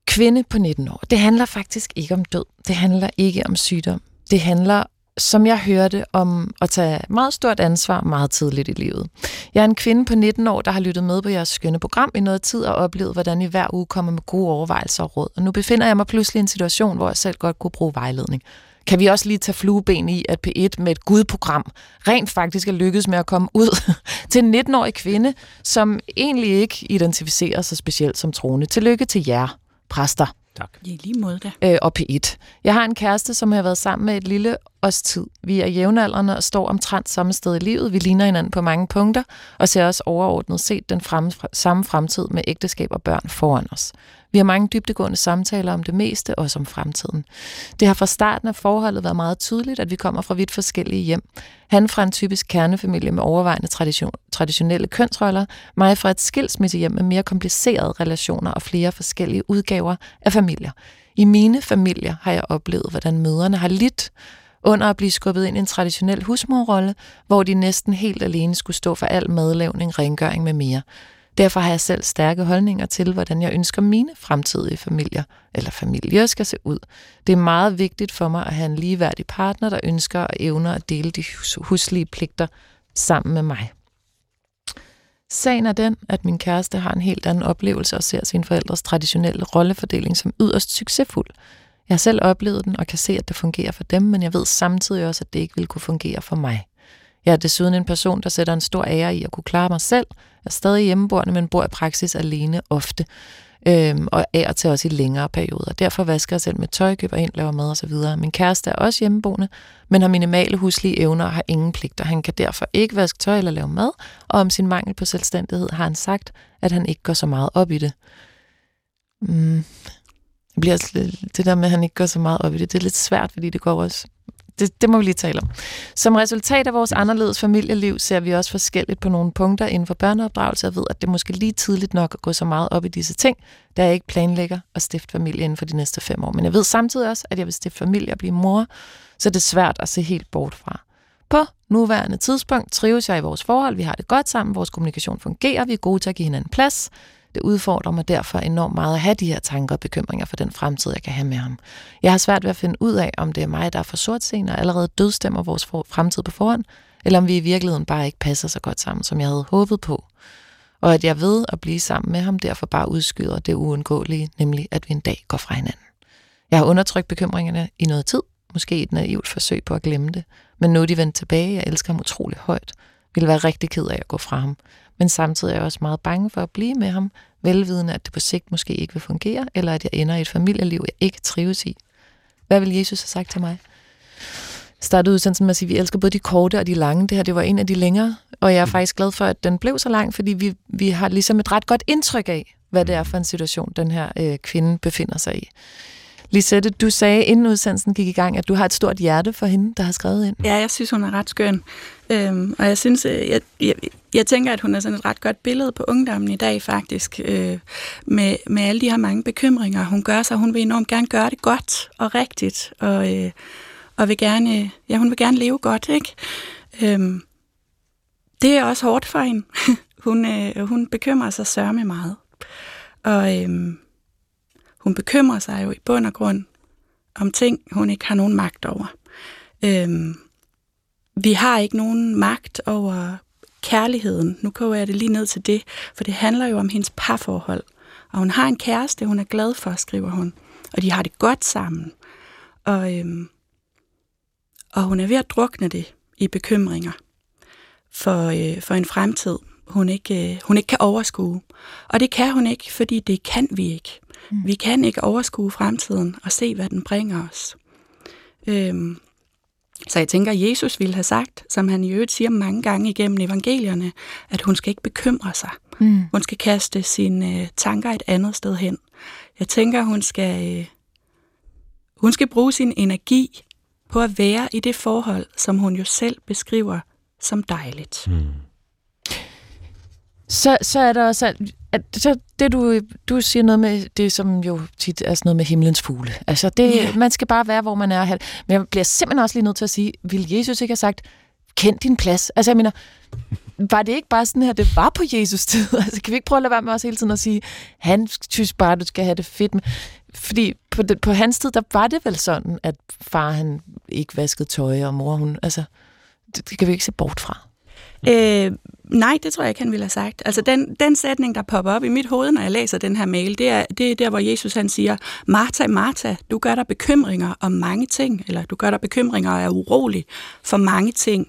kvinde på 19 år. Det handler faktisk ikke om død. Det handler ikke om sygdom. Det handler som jeg hørte, om at tage meget stort ansvar meget tidligt i livet. Jeg er en kvinde på 19 år, der har lyttet med på jeres skønne program i noget tid og oplevet, hvordan I hver uge kommer med gode overvejelser og råd. Og nu befinder jeg mig pludselig i en situation, hvor jeg selv godt kunne bruge vejledning kan vi også lige tage flueben i, at P1 med et gudprogram rent faktisk er lykkedes med at komme ud til en 19-årig kvinde, som egentlig ikke identificerer sig specielt som troende. Tillykke til jer, præster. Tak. I lige måde da. Øh, og P1. Jeg har en kæreste, som har været sammen med et lille års tid. Vi er jævnaldrende og står omtrent samme sted i livet. Vi ligner hinanden på mange punkter, og ser også overordnet set den frem, samme fremtid med ægteskab og børn foran os. Vi har mange dybtegående samtaler om det meste, også om fremtiden. Det har fra starten af forholdet været meget tydeligt, at vi kommer fra vidt forskellige hjem. Han fra en typisk kernefamilie med overvejende tradition, traditionelle kønsroller, mig fra et skilsmissehjem med mere komplicerede relationer og flere forskellige udgaver af familier. I mine familier har jeg oplevet, hvordan møderne har lidt under at blive skubbet ind i en traditionel husmorrolle, hvor de næsten helt alene skulle stå for al madlavning, rengøring med mere. Derfor har jeg selv stærke holdninger til, hvordan jeg ønsker mine fremtidige familier eller familier skal se ud. Det er meget vigtigt for mig at have en ligeværdig partner, der ønsker og evner at dele de huslige pligter sammen med mig. Sagen er den, at min kæreste har en helt anden oplevelse og ser sine forældres traditionelle rollefordeling som yderst succesfuld. Jeg har selv oplevet den og kan se, at det fungerer for dem, men jeg ved samtidig også, at det ikke vil kunne fungere for mig. Jeg er desuden en person, der sætter en stor ære i at kunne klare mig selv. Jeg er stadig hjemmeboende, men bor i praksis alene ofte. Øhm, og er til også i længere perioder. Derfor vasker jeg selv med tøj, køber ind, laver mad osv. Min kæreste er også hjemmeboende, men har minimale huslige evner og har ingen pligter. Han kan derfor ikke vaske tøj eller lave mad, og om sin mangel på selvstændighed har han sagt, at han ikke går så meget op i det. Mm. Det bliver det der med, at han ikke går så meget op i det, det er lidt svært, fordi det går også det, det må vi lige tale om. Som resultat af vores anderledes familieliv ser vi også forskelligt på nogle punkter inden for børneopdragelse og ved, at det måske lige tidligt nok at gå så meget op i disse ting, da jeg ikke planlægger at stifte familie inden for de næste fem år. Men jeg ved samtidig også, at jeg vil stifte familie og blive mor, så det er svært at se helt bort fra. På nuværende tidspunkt trives jeg i vores forhold, vi har det godt sammen, vores kommunikation fungerer, vi er gode til at give hinanden plads, det udfordrer mig derfor enormt meget at have de her tanker og bekymringer for den fremtid, jeg kan have med ham. Jeg har svært ved at finde ud af, om det er mig, der er for sortseende og allerede dødstemmer vores fremtid på forhånd, eller om vi i virkeligheden bare ikke passer så godt sammen, som jeg havde håbet på. og at jeg ved at blive sammen med ham derfor bare udskyder det uundgåelige, nemlig at vi en dag går fra hinanden. Jeg har undertrykt bekymringerne i noget tid, måske et naivt forsøg på at glemme det, men nu er de vendt tilbage, jeg elsker ham utrolig højt, ville være rigtig ked af at gå fra ham, men samtidig er jeg også meget bange for at blive med ham, velvidende at det på sigt måske ikke vil fungere, eller at jeg ender i et familieliv, jeg ikke trives i. Hvad vil Jesus have sagt til mig? startede udsendelsen med at sige, at vi elsker både de korte og de lange. Det her det var en af de længere, og jeg er mm. faktisk glad for, at den blev så lang, fordi vi, vi har ligesom et ret godt indtryk af, hvad det er for en situation, den her øh, kvinde befinder sig i. Lisette, du sagde, inden udsendelsen gik i gang, at du har et stort hjerte for hende, der har skrevet ind. Ja, jeg synes, hun er ret skøn. Øhm, og jeg synes, øh, jeg, jeg, jeg tænker, at hun er sådan et ret godt billede på ungdommen i dag, faktisk. Øh, med, med alle de her mange bekymringer, hun gør sig. Hun vil enormt gerne gøre det godt og rigtigt. Og, øh, og vil gerne, øh, ja, hun vil gerne leve godt, ikke? Øhm, det er også hårdt for hende. hun, øh, hun bekymrer sig sørme meget. Og øhm, hun bekymrer sig jo i bund og grund om ting, hun ikke har nogen magt over. Øhm, vi har ikke nogen magt over kærligheden. Nu koger jeg det lige ned til det, for det handler jo om hendes parforhold. Og hun har en kæreste, hun er glad for, skriver hun. Og de har det godt sammen. Og øhm, og hun er ved at drukne det i bekymringer for, øh, for en fremtid, hun ikke, øh, hun ikke kan overskue. Og det kan hun ikke, fordi det kan vi ikke. Mm. Vi kan ikke overskue fremtiden og se, hvad den bringer os. Øhm, så jeg tænker, at Jesus ville have sagt, som han i øvrigt siger mange gange igennem evangelierne, at hun skal ikke bekymre sig. Mm. Hun skal kaste sine øh, tanker et andet sted hen. Jeg tænker, hun skal, øh, hun skal bruge sin energi på at være i det forhold, som hun jo selv beskriver som dejligt. Mm. Så, så er der også, at, så det du, du siger noget med, det som jo tit er sådan noget med himlens fugle. Altså det, yeah. man skal bare være, hvor man er. Men jeg bliver simpelthen også lige nødt til at sige, vil Jesus ikke have sagt, kend din plads? Altså jeg mener, var det ikke bare sådan her, det var på Jesus tid? Altså kan vi ikke prøve at lade være med os hele tiden at sige, han synes bare, du skal have det fedt med. Fordi på, det, på hans tid, der var det vel sådan, at far han ikke vaskede tøj, og mor hun... Altså, det, det kan vi ikke se bort fra. Øh, nej, det tror jeg ikke, han ville have sagt. Altså, den, den sætning, der popper op i mit hoved, når jeg læser den her mail, det er, det er der, hvor Jesus han siger, Martha, Martha, du gør dig bekymringer om mange ting, eller du gør dig bekymringer og er urolig for mange ting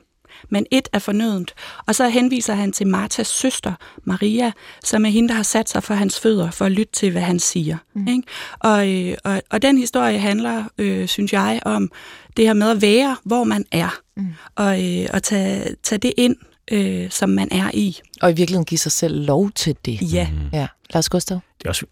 men et er fornødent. Og så henviser han til Martas søster, Maria, som er hende, der har sat sig for hans fødder for at lytte til, hvad han siger. Mm. Ikke? Og, øh, og, og den historie handler, øh, synes jeg, om det her med at være, hvor man er, mm. og, øh, og tage, tage det ind, øh, som man er i. Og i virkeligheden give sig selv lov til det. Ja. Mm. ja. Lars Gustav? Det er også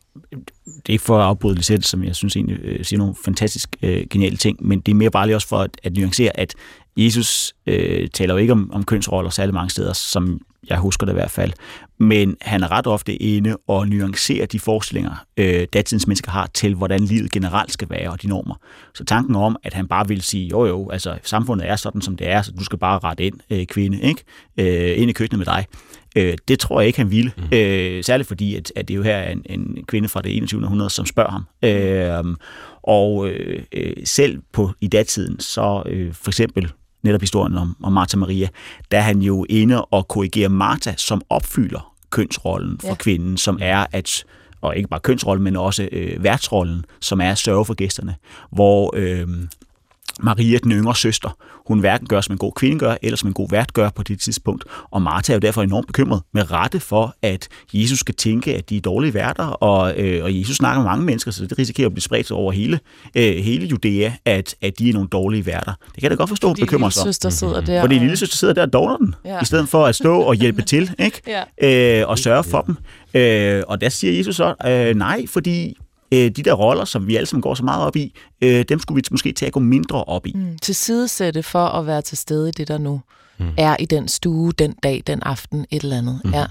det er ikke for at afbryde Lisette, som jeg synes egentlig øh, siger nogle fantastisk øh, geniale ting, men det er mere bare lige også for at, at nuancere, at Jesus øh, taler jo ikke om, om kønsroller særlig mange steder, som jeg husker det i hvert fald. Men han er ret ofte inde og nuancerer de forestillinger, øh, datidens mennesker har til, hvordan livet generelt skal være og de normer. Så tanken om, at han bare vil sige, jo jo, altså samfundet er sådan, som det er, så du skal bare rette ind, øh, kvinde, ikke? Øh, ind i køkkenet med dig. Øh, det tror jeg ikke, han ville. Mm. Øh, særligt fordi, at, at det jo her er en, en kvinde fra det 21. århundrede, som spørger ham. Øh, og øh, selv på i datiden, så øh, for eksempel netop historien om, om Martha Maria, der er han jo inde og korrigerer Martha, som opfylder kønsrollen for ja. kvinden, som er at og ikke bare kønsrollen, men også øh, værtsrollen, som er at sørge for gæsterne, hvor øh, Maria, den yngre søster, hun hverken gør, som en god kvinde gør, eller som en god vært gør på det tidspunkt. Og Martha er jo derfor enormt bekymret med rette for, at Jesus skal tænke, at de er dårlige værter, og, øh, og Jesus snakker med mange mennesker, så det risikerer at blive spredt over hele, øh, hele Judæa, at, at de er nogle dårlige værter. Det kan jeg da godt forstå, bekymrer sig. Fordi sidder der. Fordi lille søster sidder der og dårner den, ja. i stedet for at stå og hjælpe til, ikke? Ja. Øh, og sørge for dem. Øh, og der siger Jesus så, øh, nej, fordi øh, de der roller, som vi alle sammen går så meget op i, øh, dem skulle vi måske tage at gå mindre op i. Mm, til sidesætte for at være til stede i det, der nu mm. er i den stue, den dag, den aften, et eller andet. Mm. Ja.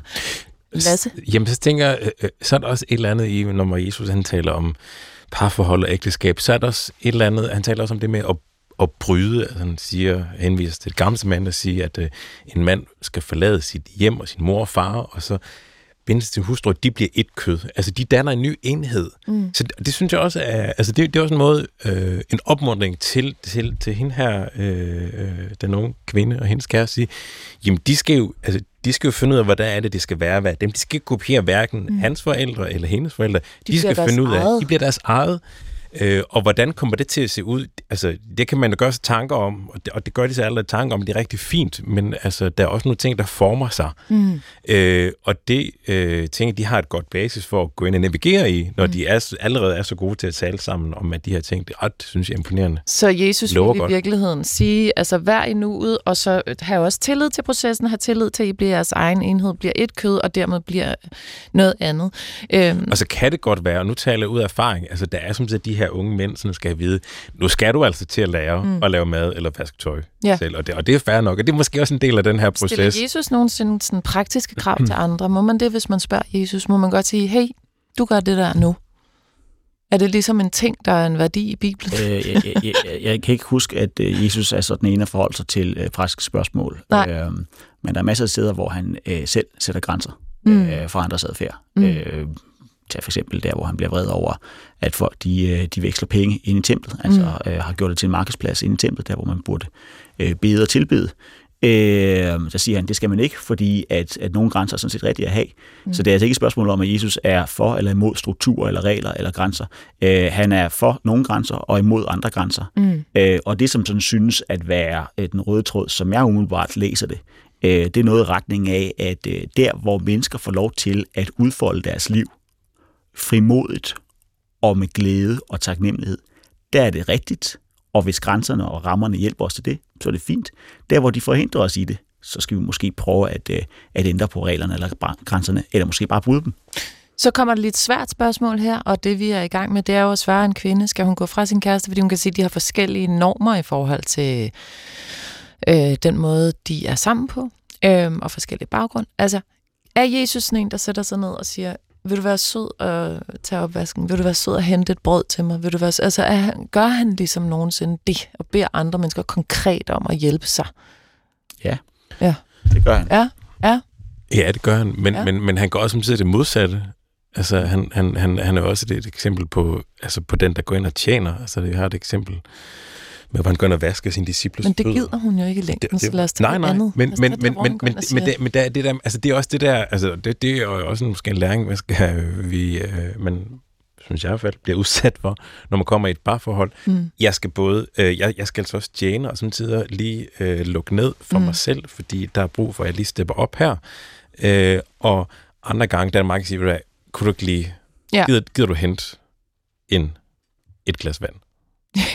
Lasse? Jamen, så tænker jeg, øh, øh, så er der også et eller andet i, når Jesus han taler om parforhold og ægteskab, så er der også et eller andet, han taler også om det med at at bryde, altså han siger, henviser til det gamle mand, der siger, at øh, en mand skal forlade sit hjem og sin mor og far, og så bindes til hustru, de bliver et kød. Altså, de danner en ny enhed. Mm. Så det, det synes jeg også er, altså det, det er også en måde, øh, en opmuntring til, til, til hende her, øh, øh den unge kvinde og hendes kæreste, sige, jamen de skal jo, altså de skal jo finde ud af, hvordan er det, det skal være. Hvad dem. De skal ikke kopiere hverken mm. hans forældre eller hendes forældre. De, De skal finde ud af, eget. de bliver deres eget. Øh, og hvordan kommer det til at se ud? Altså, det kan man jo gøre sig tanker om, og det, og det gør de sig allerede tanker om, det er rigtig fint, men altså, der er også nogle ting, der former sig. Mm. Øh, og det øh, tænker de har et godt basis for at gå ind og navigere i, når mm. de er, allerede er så gode til at tale sammen om, at de her ting, det er ret, synes jeg, imponerende. Så Jesus vil i godt. virkeligheden sige, altså vær i nuet, og så have også tillid til processen, have tillid til, at I bliver jeres egen enhed, bliver et kød, og dermed bliver noget andet. Øhm, Og så kan det godt være, og nu taler jeg ud af erfaring, altså der er som sagt de her unge mænd, som skal vide, nu skal du altså til at lære mm. at lave mad eller vaske tøj Ja. selv, og det, og det er fair nok, og det er måske også en del af den her proces. Stiller Jesus nogensinde sådan praktiske krav til andre? Må man det, hvis man spørger Jesus? Må man godt sige, hey, du gør det der nu? Er det ligesom en ting, der er en værdi i Bibelen? Øh, jeg, jeg, jeg, jeg kan ikke huske, at øh, Jesus er sådan en, der forholder sig til øh, praktiske spørgsmål. Nej. Øh, men der er masser af steder, hvor han øh, selv sætter grænser Mm. øh, for andres adfærd. Mm. Øh, tag for eksempel der, hvor han bliver vred over, at folk de, øh, de veksler penge ind i templet. Altså øh, har gjort det til en markedsplads ind i templet, der hvor man burde øh, bede og tilbede. Øh, der siger han, det skal man ikke, fordi at, at nogle grænser er sådan set rigtige at have. Mm. Så det er altså ikke et spørgsmål om, at Jesus er for eller imod strukturer eller regler eller grænser. Øh, han er for nogle grænser og imod andre grænser. Mm. Øh, og det, som sådan synes at være øh, den røde tråd, som jeg umiddelbart læser det, øh, det er noget i retning af, at øh, der, hvor mennesker får lov til at udfolde deres liv frimodigt og med glæde og taknemmelighed, der er det rigtigt. Og hvis grænserne og rammerne hjælper os til det, så er det fint. Der, hvor de forhindrer os i det, så skal vi måske prøve at, øh, at ændre på reglerne eller grænserne, eller måske bare bryde dem. Så kommer der lidt svært spørgsmål her, og det vi er i gang med, det er jo at svare en kvinde. Skal hun gå fra sin kæreste, fordi hun kan sige, at de har forskellige normer i forhold til øh, den måde, de er sammen på, øh, og forskellige baggrund. Altså, er Jesus sådan en, der sætter sig ned og siger, vil du være sød og tage opvasken? Vil du være sød og hente et brød til mig? Vil du være sød? Altså, er han, gør han ligesom nogensinde det, og beder andre mennesker konkret om at hjælpe sig? Det gør han. Ja, ja. Ja, det gør han, men, Ja. ja. men, men han går også samtidig det modsatte. Altså, han, han, han, han er også et, et eksempel på, altså på den, der går ind og tjener. Altså, vi har et eksempel med, hvor han går ind og vasker sine disciples Men det fødder. gider hun jo ikke i længden, så lad os tage nej, nej, andet. men, men, det, men, men, men, men, det, men der, det, der, altså, det er også det der, altså, det, det er jo også en, måske en læring, man skal, vi, øh, man, synes jeg i hvert fald, bliver udsat for, når man kommer i et parforhold. Mm. Jeg skal både, øh, jeg, jeg skal altså også tjene, og samtidig lige øh, lukke ned for Mm. mig selv, fordi der er brug for, at jeg lige stepper op her. Øh, og andre gange, der er mange, der siger, "Ved du hvad, kunne du ikke lige, Ja. gider, gider du hente en, et glas vand?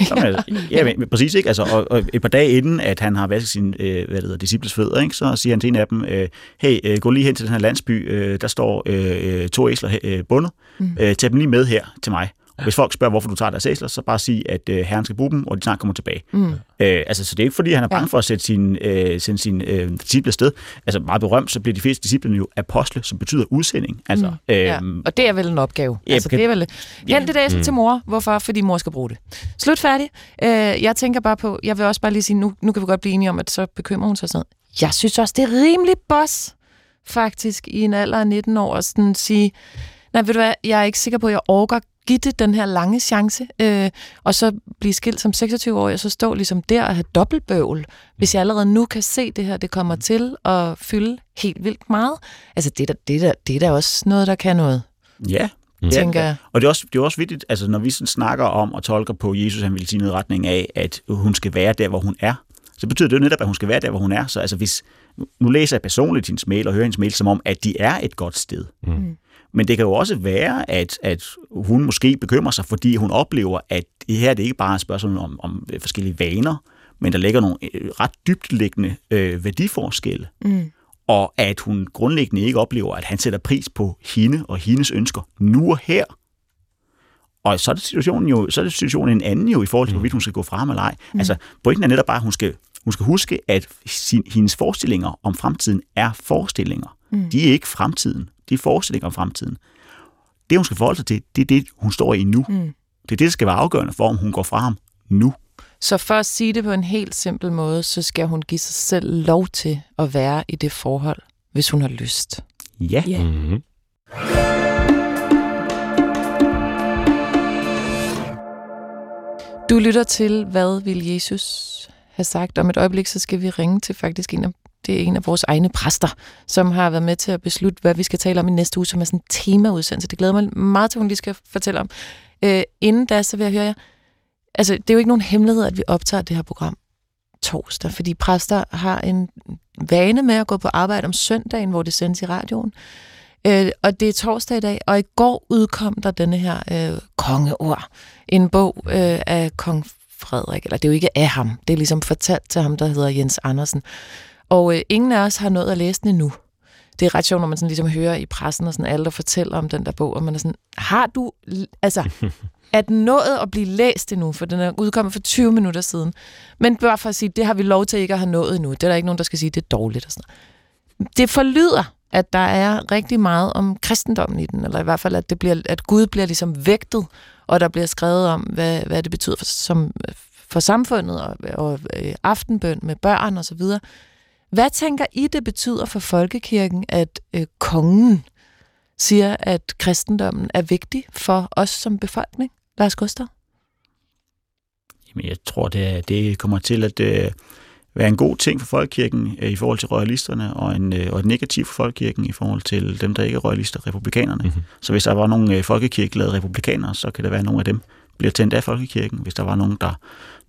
Jamen, altså, ja, men, men præcis ikke. Altså, og, og, et par dage inden, at han har vasket sine øh, hvad det hedder, disciples fødder, ikke, så siger han til en af dem, øh, hey, øh, gå lige hen til den her landsby, øh, der står øh, øh, to æsler øh, bundet, Mm. øh, tag dem lige med her til mig. Hvis folk spørger, hvorfor du tager deres æsler, så bare sig, at øh, herren skal bruge dem, og de snart kommer tilbage. Mm. Øh, altså, så det er ikke, fordi han er bange Ja. for at sætte sin, øh, sende sine øh, disciple sted. Altså, meget berømt, så bliver de fleste disciple jo apostle, som betyder udsending. Altså, Mm. Ja. øhm, Og det er vel en opgave. Ja, altså, kan- det er vel... Hent det der Mm. til mor. Hvorfor? Fordi mor skal bruge det. Slut færdig. Øh, jeg tænker bare på... Jeg vil også bare lige sige, nu, nu kan vi godt blive enige om, at så bekymrer hun sig sådan noget. Jeg synes også, det er rimelig boss, faktisk, i en alder af 19 år, at sådan sige, nej, ved du hvad, jeg er ikke sikker på, at jeg orker give det den her lange chance, øh, og så blive skilt som 26-årig, og så stå ligesom der og have dobbeltbøvl, hvis jeg allerede nu kan se det her, det kommer til at fylde helt vildt meget. Altså, det er da, det er da, det er da også noget, der kan noget, ja, Mm. tænker jeg. Og det er, også, det er også vigtigt, altså når vi sådan snakker om og tolker på Jesus, han vil sige noget i retning af, at hun skal være der, hvor hun er, så betyder det jo netop, at hun skal være der, hvor hun er. Så altså hvis, nu læser jeg personligt hendes mail og hører hendes mail som om, at de er et godt sted. Mm. Men det kan jo også være, at, at hun måske bekymrer sig, fordi hun oplever, at det her det ikke bare er et spørgsmål om, om forskellige vaner, men der ligger nogle øh, ret dybtliggende øh, værdiforskelle. Mm. Og at hun grundlæggende ikke oplever, at han sætter pris på hende og hendes ønsker nu og her. Og så er det situationen jo, så er det situationen en anden jo i forhold til, hvorvidt hun skal gå fra ham eller ej. Mm. Altså, pointen er netop bare, at hun skal, hun skal huske, at sin, hendes forestillinger om fremtiden er forestillinger. Mm. De er ikke fremtiden. De er forestillinger om fremtiden. Det, hun skal forholde sig til, det er det, hun står i nu. Mm. Det er det, der skal være afgørende for, om hun går fra ham nu. Så for at sige det på en helt simpel måde, så skal hun give sig selv lov til at være i det forhold, hvis hun har lyst. Ja. Ja. Mm-hmm. Du lytter til, hvad vil Jesus have sagt? Om et øjeblik, så skal vi ringe til faktisk en af det er en af vores egne præster, som har været med til at beslutte, hvad vi skal tale om i næste uge, som er sådan en temaudsendelse. Det glæder mig meget til, hun lige skal fortælle om. Øh, inden da, så vil jeg høre jer. Altså, det er jo ikke nogen hemmelighed, at vi optager det her program torsdag, fordi præster har en vane med at gå på arbejde om søndagen, hvor det sendes i radioen. Øh, og det er torsdag i dag, og i går udkom der denne her øh, kongeord. En bog øh, af kong Frederik, eller det er jo ikke af ham, det er ligesom fortalt til ham, der hedder Jens Andersen. Og øh, ingen af os har nået at læse den endnu. Det er ret sjovt, når man sådan ligesom hører i pressen, og sådan alle, der fortæller om den der bog, og man er sådan, har du, altså, er den nået at blive læst endnu? For den er udkommet for 20 minutter siden. Men bare for at sige, det har vi lov til ikke at have nået endnu. Det er der ikke nogen, der skal sige, det er dårligt og sådan noget. Det forlyder, at der er rigtig meget om kristendommen i den, eller i hvert fald, at, det bliver, at Gud bliver ligesom vægtet, og der bliver skrevet om, hvad, hvad det betyder for, som, for samfundet, og, og øh, aftenbøn med børn og så videre. Hvad tænker I, det betyder for folkekirken, at øh, kongen siger, at kristendommen er vigtig for os som befolkning? Lars Gustav? Jamen, jeg tror, det, det kommer til at øh, være en god ting for folkekirken øh, i forhold til royalisterne, og en, øh, og et negativ for folkekirken i forhold til dem, der ikke er royalister, republikanerne. Mm-hmm. Så hvis der var nogle øh, folkekirkelade republikanere, så kan det være, nogle af dem bliver tændt af folkekirken. Hvis der var nogen, der,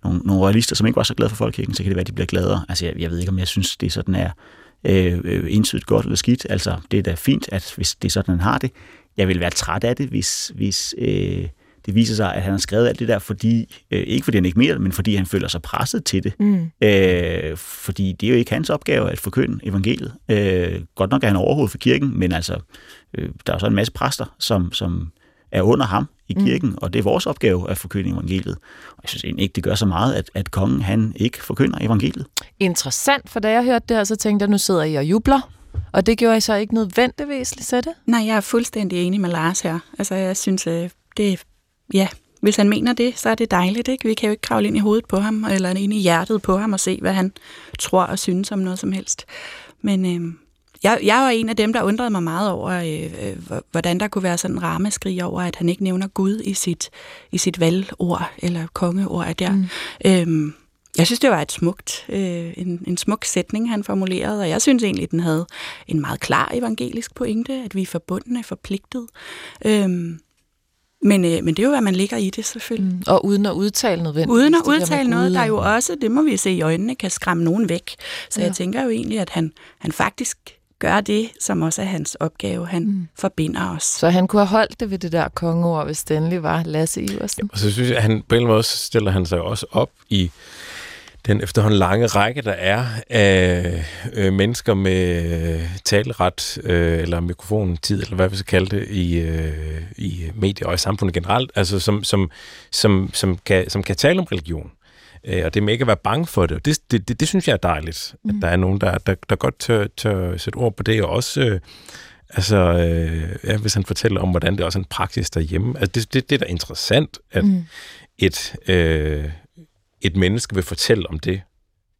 nogle, nogle royalister, som ikke var så glade for folkekirken, så kan det være, at de bliver gladere. Altså, jeg, jeg ved ikke, om jeg synes, det er sådan er øh, øh, entydigt godt eller skidt. Altså, det er da fint, at hvis det er sådan, han har det. Jeg vil være træt af det, hvis, hvis øh, det viser sig, at han har skrevet alt det der, fordi, øh, ikke fordi han ikke mere, men fordi han føler sig presset til det. Mm. Øh, fordi det er jo ikke hans opgave at forkynde evangeliet. Øh, godt nok er han overhovedet for kirken, men altså, øh, der er så en masse præster, som, som er under ham i kirken, mm. og det er vores opgave at forkynde evangeliet. Og jeg synes egentlig ikke, det gør så meget, at, at kongen han ikke forkynder evangeliet. Interessant, for da jeg hørte det her, så tænkte jeg, nu sidder I og jubler. Og det gjorde I så ikke nødvendigvis, Lisette? Nej, jeg er fuldstændig enig med Lars her. Altså, jeg synes, øh, det ja, hvis han mener det, så er det dejligt, ikke? Vi kan jo ikke kravle ind i hovedet på ham, eller ind i hjertet på ham og se, hvad han tror og synes om noget som helst. Men øh, jeg, jeg var en af dem, der undrede mig meget over, øh, øh, hvordan der kunne være sådan en rammeskrig over, at han ikke nævner Gud i sit, i sit valgord, eller kongeord der. Mm. Øh, jeg synes, det var et smukt, øh, en, en smuk sætning, han formulerede, og jeg synes egentlig, den havde en meget klar evangelisk pointe, at vi er forbundne, forpligtet. Øh, men, øh, men det er jo, hvad man ligger i det, selvfølgelig. Mm. Og uden at udtale nødvendigvis. Uden at udtale noget, der er jo også, det må vi se i øjnene, kan skræmme nogen væk. Så ja. jeg tænker jo egentlig, at han, han faktisk gør det, som også er hans opgave. Han mm. forbinder os. Så han kunne have holdt det ved det der kongeord, hvis det endelig var Lasse Iversen. Ja, og så synes jeg, at han på en måde stiller han sig også op i den efterhånden lange række, der er af øh, mennesker med øh, taleret øh, eller mikrofontid, eller hvad vi skal kalde det, i, øh, i medier og i samfundet generelt, altså som, som, som, som, kan, som kan tale om religion. Øh, og det med ikke at være bange for det. Det, det, det, det synes jeg er dejligt, mm. at der er nogen, der, der, der godt tør, tør sætte ord på det, og også... Øh, Altså, øh, ja, hvis han fortæller om, hvordan det også er en praksis derhjemme. Altså, det, det, det er da interessant, at mm. et, øh, et menneske vil fortælle om det,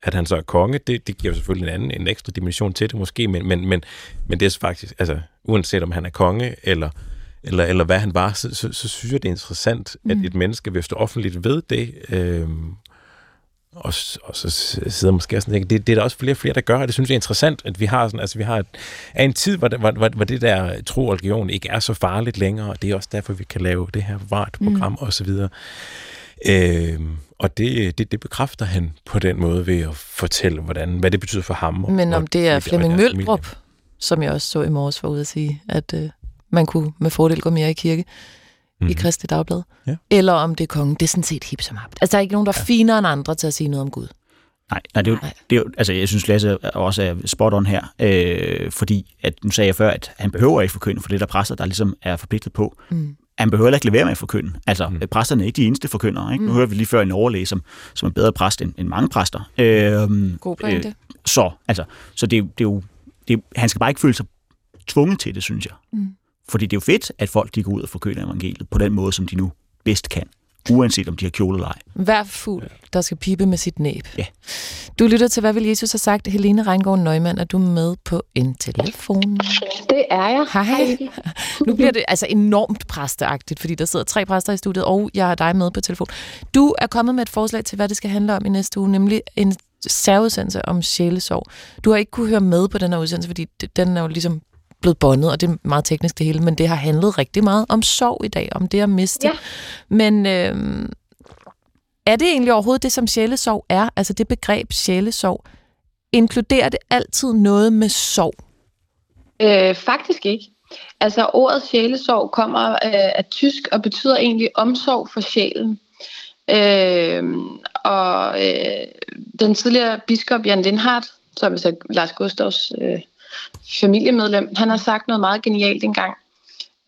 at han så er konge, det, det giver selvfølgelig en anden, en ekstra dimension til det måske, men, men, men, men det er faktisk, altså uanset om han er konge, eller, eller, eller hvad han var, så, så, så synes jeg, det er interessant, mm. at et menneske vil stå offentligt ved det, øh, og, og så sidder måske sådan, det, det er der også flere og flere, der gør, og det synes jeg er interessant, at vi har sådan, altså vi har et, er en tid, hvor, hvor, hvor, hvor det der tro og religion ikke er så farligt længere, og det er også derfor, vi kan lave det her vart program mm. og så videre. Øh, og det, det, det bekræfter han på den måde ved at fortælle, hvordan, hvad det betyder for ham. Og, Men om det er Flemming Møldrup, som jeg også så i morges var ude at sige, at øh, man kunne med fordel gå mere i kirke mm-hmm. i mhm. Kristi Dagblad. Ja. Eller om det er kongen. Det er sådan set hip som habt. Altså, der er ikke nogen, der er ja. finere end andre til at sige noget om Gud. Nej, nej, det er jo, det er jo, altså jeg synes Lasse også er spot on her, øh, fordi at, nu sagde jeg før, at han behøver ikke forkynde for det der præster, der ligesom er forpligtet på. Mm han behøver ikke lade være med at forkynde. Altså, mm. præsterne er ikke de eneste forkyndere. Ikke? Nu mm. hører vi lige før en overlæge, som, som er bedre præst end, end mange præster. Øh, God pointe. Øh, så, altså, så det, det er jo, det, han skal bare ikke føle sig tvunget til det, synes jeg. Mm. Fordi det er jo fedt, at folk de går ud og forkynder evangeliet på den måde, som de nu bedst kan uanset om de har kjole eller ej. Hver fugl, der skal pipe med sit næb. Ja. Du lytter til, hvad vil Jesus have sagt? Helene Reingård Nøgman, er du med på en telefon? Det er jeg. Hej. Hej. Nu bliver det altså enormt præsteagtigt, fordi der sidder tre præster i studiet, og jeg har dig med på telefon. Du er kommet med et forslag til, hvad det skal handle om i næste uge, nemlig en særudsendelse om sjælesorg. Du har ikke kunne høre med på den her udsendelse, fordi den er jo ligesom blevet bondet, og det er meget teknisk det hele, men det har handlet rigtig meget om sorg i dag, om det at miste. Ja. Men øh, er det egentlig overhovedet det, som sjælesorg er? Altså det begreb sjælesorg, inkluderer det altid noget med sorg? Øh, faktisk ikke. Altså ordet sjælesorg kommer øh, af tysk og betyder egentlig omsorg for sjælen. Øh, og øh, den tidligere biskop Jan Lindhardt, som er så Lars Gustavs øh, familiemedlem, han har sagt noget meget genialt engang.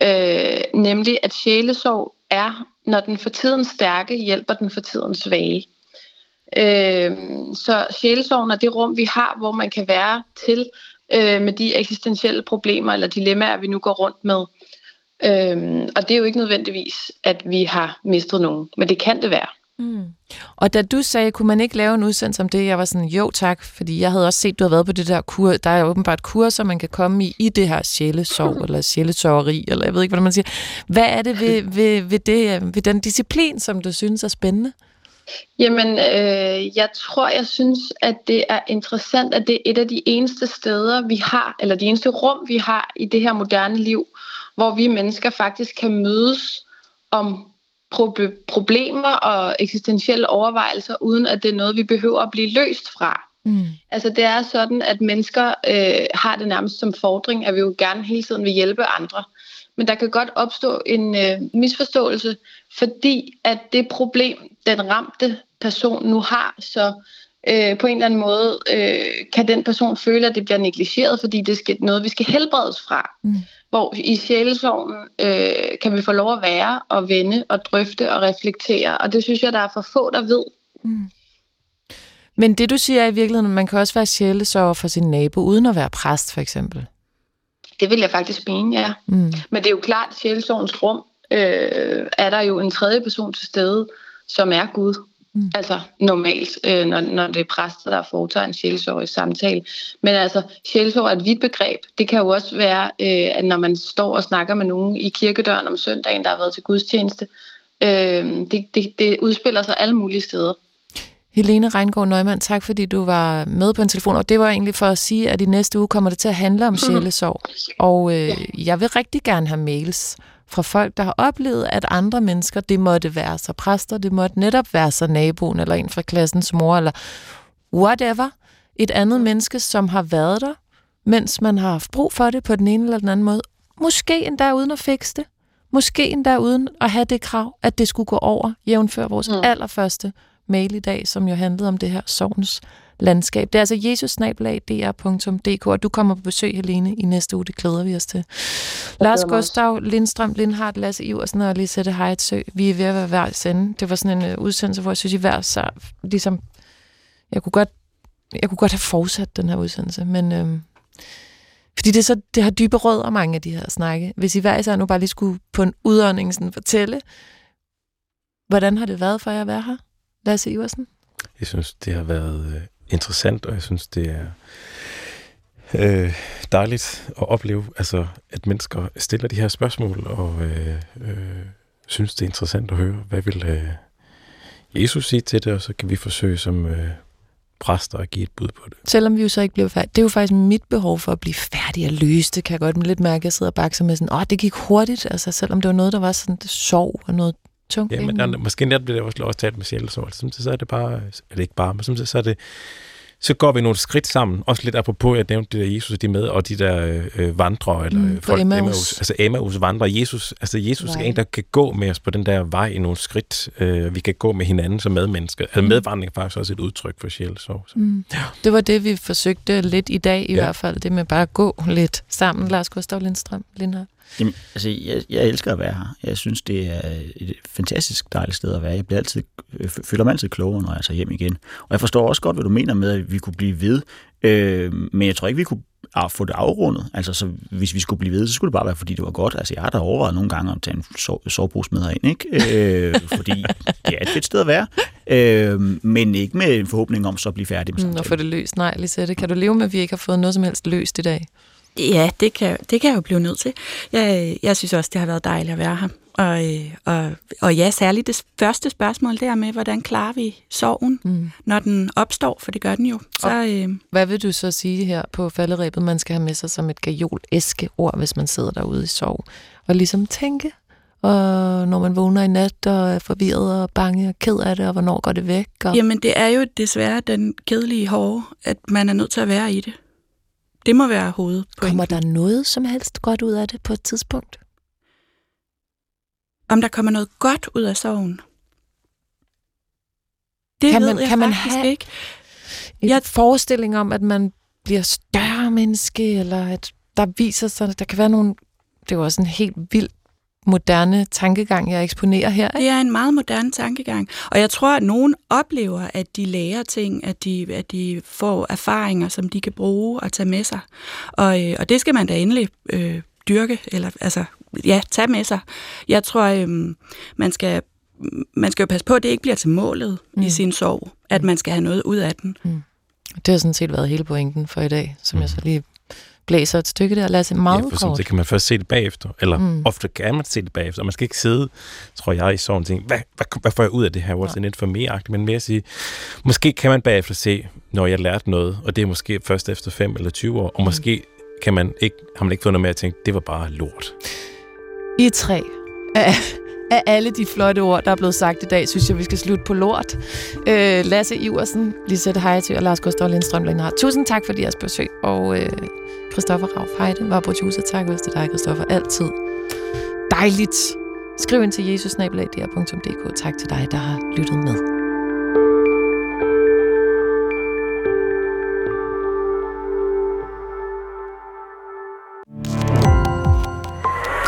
Øh, nemlig at sjælesorg er, når den for tiden stærke hjælper den for tiden svage. Øh, så sjælesorgen er det rum, vi har, hvor man kan være til øh, med de eksistentielle problemer eller dilemmaer, vi nu går rundt med. Øh, og det er jo ikke nødvendigvis, at vi har mistet nogen, men det kan det være. Mm. Og da du sagde, kunne man ikke lave en udsendelse om det, jeg var sådan, jo tak, fordi jeg havde også set, du har været på det der kur, der er åbenbart kurser, man kan komme i, i det her sjælesorg, eller sjæletørreri, eller jeg ved ikke, hvordan man siger. Hvad er det ved, ved, ved, det, ved den disciplin, som du synes er spændende? Jamen, øh, jeg tror, jeg synes, at det er interessant, at det er et af de eneste steder, vi har, eller de eneste rum, vi har i det her moderne liv, hvor vi mennesker faktisk kan mødes om problemer og eksistentielle overvejelser, uden at det er noget, vi behøver at blive løst fra. Mm. Altså det er sådan, at mennesker øh, har det nærmest som fordring, at vi jo gerne hele tiden vil hjælpe andre. Men der kan godt opstå en øh, misforståelse, fordi at det problem, den ramte person nu har, så øh, på en eller anden måde øh, kan den person føle, at det bliver negligeret, fordi det er noget, vi skal helbredes fra. Mm. Hvor i sjælesorgen øh, kan vi få lov at være og vende og drøfte og reflektere, og det synes jeg, der er for få, der ved. Mm. Men det du siger er i virkeligheden, man kan også være sjælesørger for sin nabo, uden at være præst for eksempel. Det vil jeg faktisk mene, ja. Mm. Men det er jo klart, at rum øh, er der jo en tredje person til stede, som er Gud. Mm. Altså normalt, øh, når, når det er præster, der foretager en sjælsorg i samtale. Men altså, sjælsorg er et vidt begreb. Det kan jo også være, øh, at når man står og snakker med nogen i kirkedøren om søndagen, der har været til gudstjeneste, øh, det, det, det udspiller sig alle mulige steder. Helene Reingård Neumann, tak fordi du var med på en telefon, og det var egentlig for at sige, at i næste uge kommer det til at handle om sjælesorg. Og øh, jeg vil rigtig gerne have mails fra folk, der har oplevet, at andre mennesker, det måtte være så præster, det måtte netop være så naboen, eller en fra klassens mor, eller whatever, et andet menneske, som har været der, mens man har haft brug for det på den ene eller den anden måde. Måske endda uden at fikse det. Måske endda uden at have det krav, at det skulle gå over, jævnfør vores mm. allerførste mail i dag, som jo handlede om det her sovens landskab. Det er altså jesusnabelag.dr.dk, og du kommer på besøg, Helene, i næste uge. Det glæder vi os til. Lars Gustav, Lindstrøm, Lindhardt, Lasse Iversen og Lisette Heitzø. Vi er ved at være hver sende. Det var sådan en uh, udsendelse, hvor jeg synes, I hver så ligesom... Jeg kunne godt, jeg kunne godt have fortsat den her udsendelse, men... Øhm, fordi det, er så, det har dybe rødder, mange af de her snakke. Hvis I hver især nu bare lige skulle på en udånding sådan fortælle, hvordan har det været for jer at være her, Lasse Iversen? Jeg synes, det har været øh, interessant, og jeg synes, det er øh, dejligt at opleve, altså, at mennesker stiller de her spørgsmål, og øh, øh, synes, det er interessant at høre, hvad vil øh, Jesus sige til det, og så kan vi forsøge som øh, præster at give et bud på det. Selvom vi jo så ikke bliver færdige. Det er jo faktisk mit behov for at blive færdig og løse det, kan jeg godt lidt mærke, at jeg sidder og bakser med sådan, åh, det gik hurtigt, altså selvom det var noget, der var sådan det sov og noget tungt. Ja, men der, måske netop bliver det også, også talt med sjælesår. Altså, så er det bare, er det ikke bare, men så er det, så går vi nogle skridt sammen. Også lidt apropos, jeg nævnte det der Jesus, de med, og de der øh, vandre, eller mm, folk, Emmaus. Emmaus. Altså Emmaus vandre. Jesus, altså Jesus er en, der kan gå med os på den der vej i nogle skridt. Øh, vi kan gå med hinanden som medmennesker. Altså mm. medvandring er faktisk også et udtryk for sjælsorg. Mm. Ja. Det var det, vi forsøgte lidt i dag i ja. hvert fald. Det med bare at gå lidt sammen. Lars Gustav Lindstrøm, Lindhardt. Jamen, altså, jeg, jeg elsker at være her. Jeg synes, det er et fantastisk dejligt sted at være. Jeg bliver altid, øh, føler mig altid klogere, når jeg tager hjem igen. Og jeg forstår også godt, hvad du mener med, at vi kunne blive ved. Øh, men jeg tror ikke, vi kunne få det afrundet. Altså, så hvis vi skulle blive ved, så skulle det bare være, fordi det var godt. Altså, jeg har da overvejet nogle gange at tage en sov, sovepose med herind, ikke? Øh, fordi det er et fedt sted at være. Øh, men ikke med en forhåbning om så at blive færdig med mm, Og få det løst. Nej, Lisette, kan du leve med, at vi ikke har fået noget som helst løst i dag? Ja, det kan, det kan jeg jo blive nødt til. Jeg, jeg synes også, det har været dejligt at være her. Og, øh, og, og ja, særligt det første spørgsmål der med, hvordan klarer vi sorgen, mm. når den opstår, for det gør den jo. Så, øh, Hvad vil du så sige her på falderæbet, man skal have med sig som et gajol æske ord, hvis man sidder derude i sorg? Og ligesom tænke, og når man vågner i nat og er forvirret og bange og ked af det, og hvornår går det væk? Og... Jamen, det er jo desværre den kedelige hårde, at man er nødt til at være i det. Det må være hovedet. Kommer der noget som helst godt ud af det på et tidspunkt? Om der kommer noget godt ud af sorgen? Det kan man, ved jeg kan man have ikke. En jeg... forestilling om, at man bliver større menneske, eller at der viser sig, at der kan være nogle... Det er jo også en helt vild moderne tankegang, jeg eksponerer her. Ikke? Det er en meget moderne tankegang. Og jeg tror, at nogen oplever, at de lærer ting, at de, at de får erfaringer, som de kan bruge og tage med sig. Og, øh, og det skal man da endelig øh, dyrke, eller altså, ja, tage med sig. Jeg tror, øh, man skal man skal jo passe på, at det ikke bliver til målet mm. i sin sorg, at man skal have noget ud af den. Mm. Det har sådan set været hele pointen for i dag, som mm. jeg så lige blæser et stykke der. Lad os se meget ja, for kort. det kan man først se det bagefter. Eller mm. ofte kan man se det bagefter. Og man skal ikke sidde, tror jeg, i sådan en ting. Hvad, hvad, hvad får jeg ud af det her? What's ja. in it for me? Men mere at sige, måske kan man bagefter se, når jeg lærte noget, og det er måske først efter 5 eller 20 år, og mm. måske kan man ikke, har man ikke fået noget med at tænke, det var bare lort. I tre af, af alle de flotte ord, der er blevet sagt i dag, synes jeg, vi skal slutte på lort. Øh, Lasse Iversen, Lisette Hejetø og Lars Gustav Lindstrøm Lindhardt. Tusind tak for jeres besøg, og øh, Christoffer Rauf Heide var producer. Tak også til dig, Christoffer. Altid dejligt. Skriv ind til jesusnabelag.dk. Tak til dig, der har lyttet med.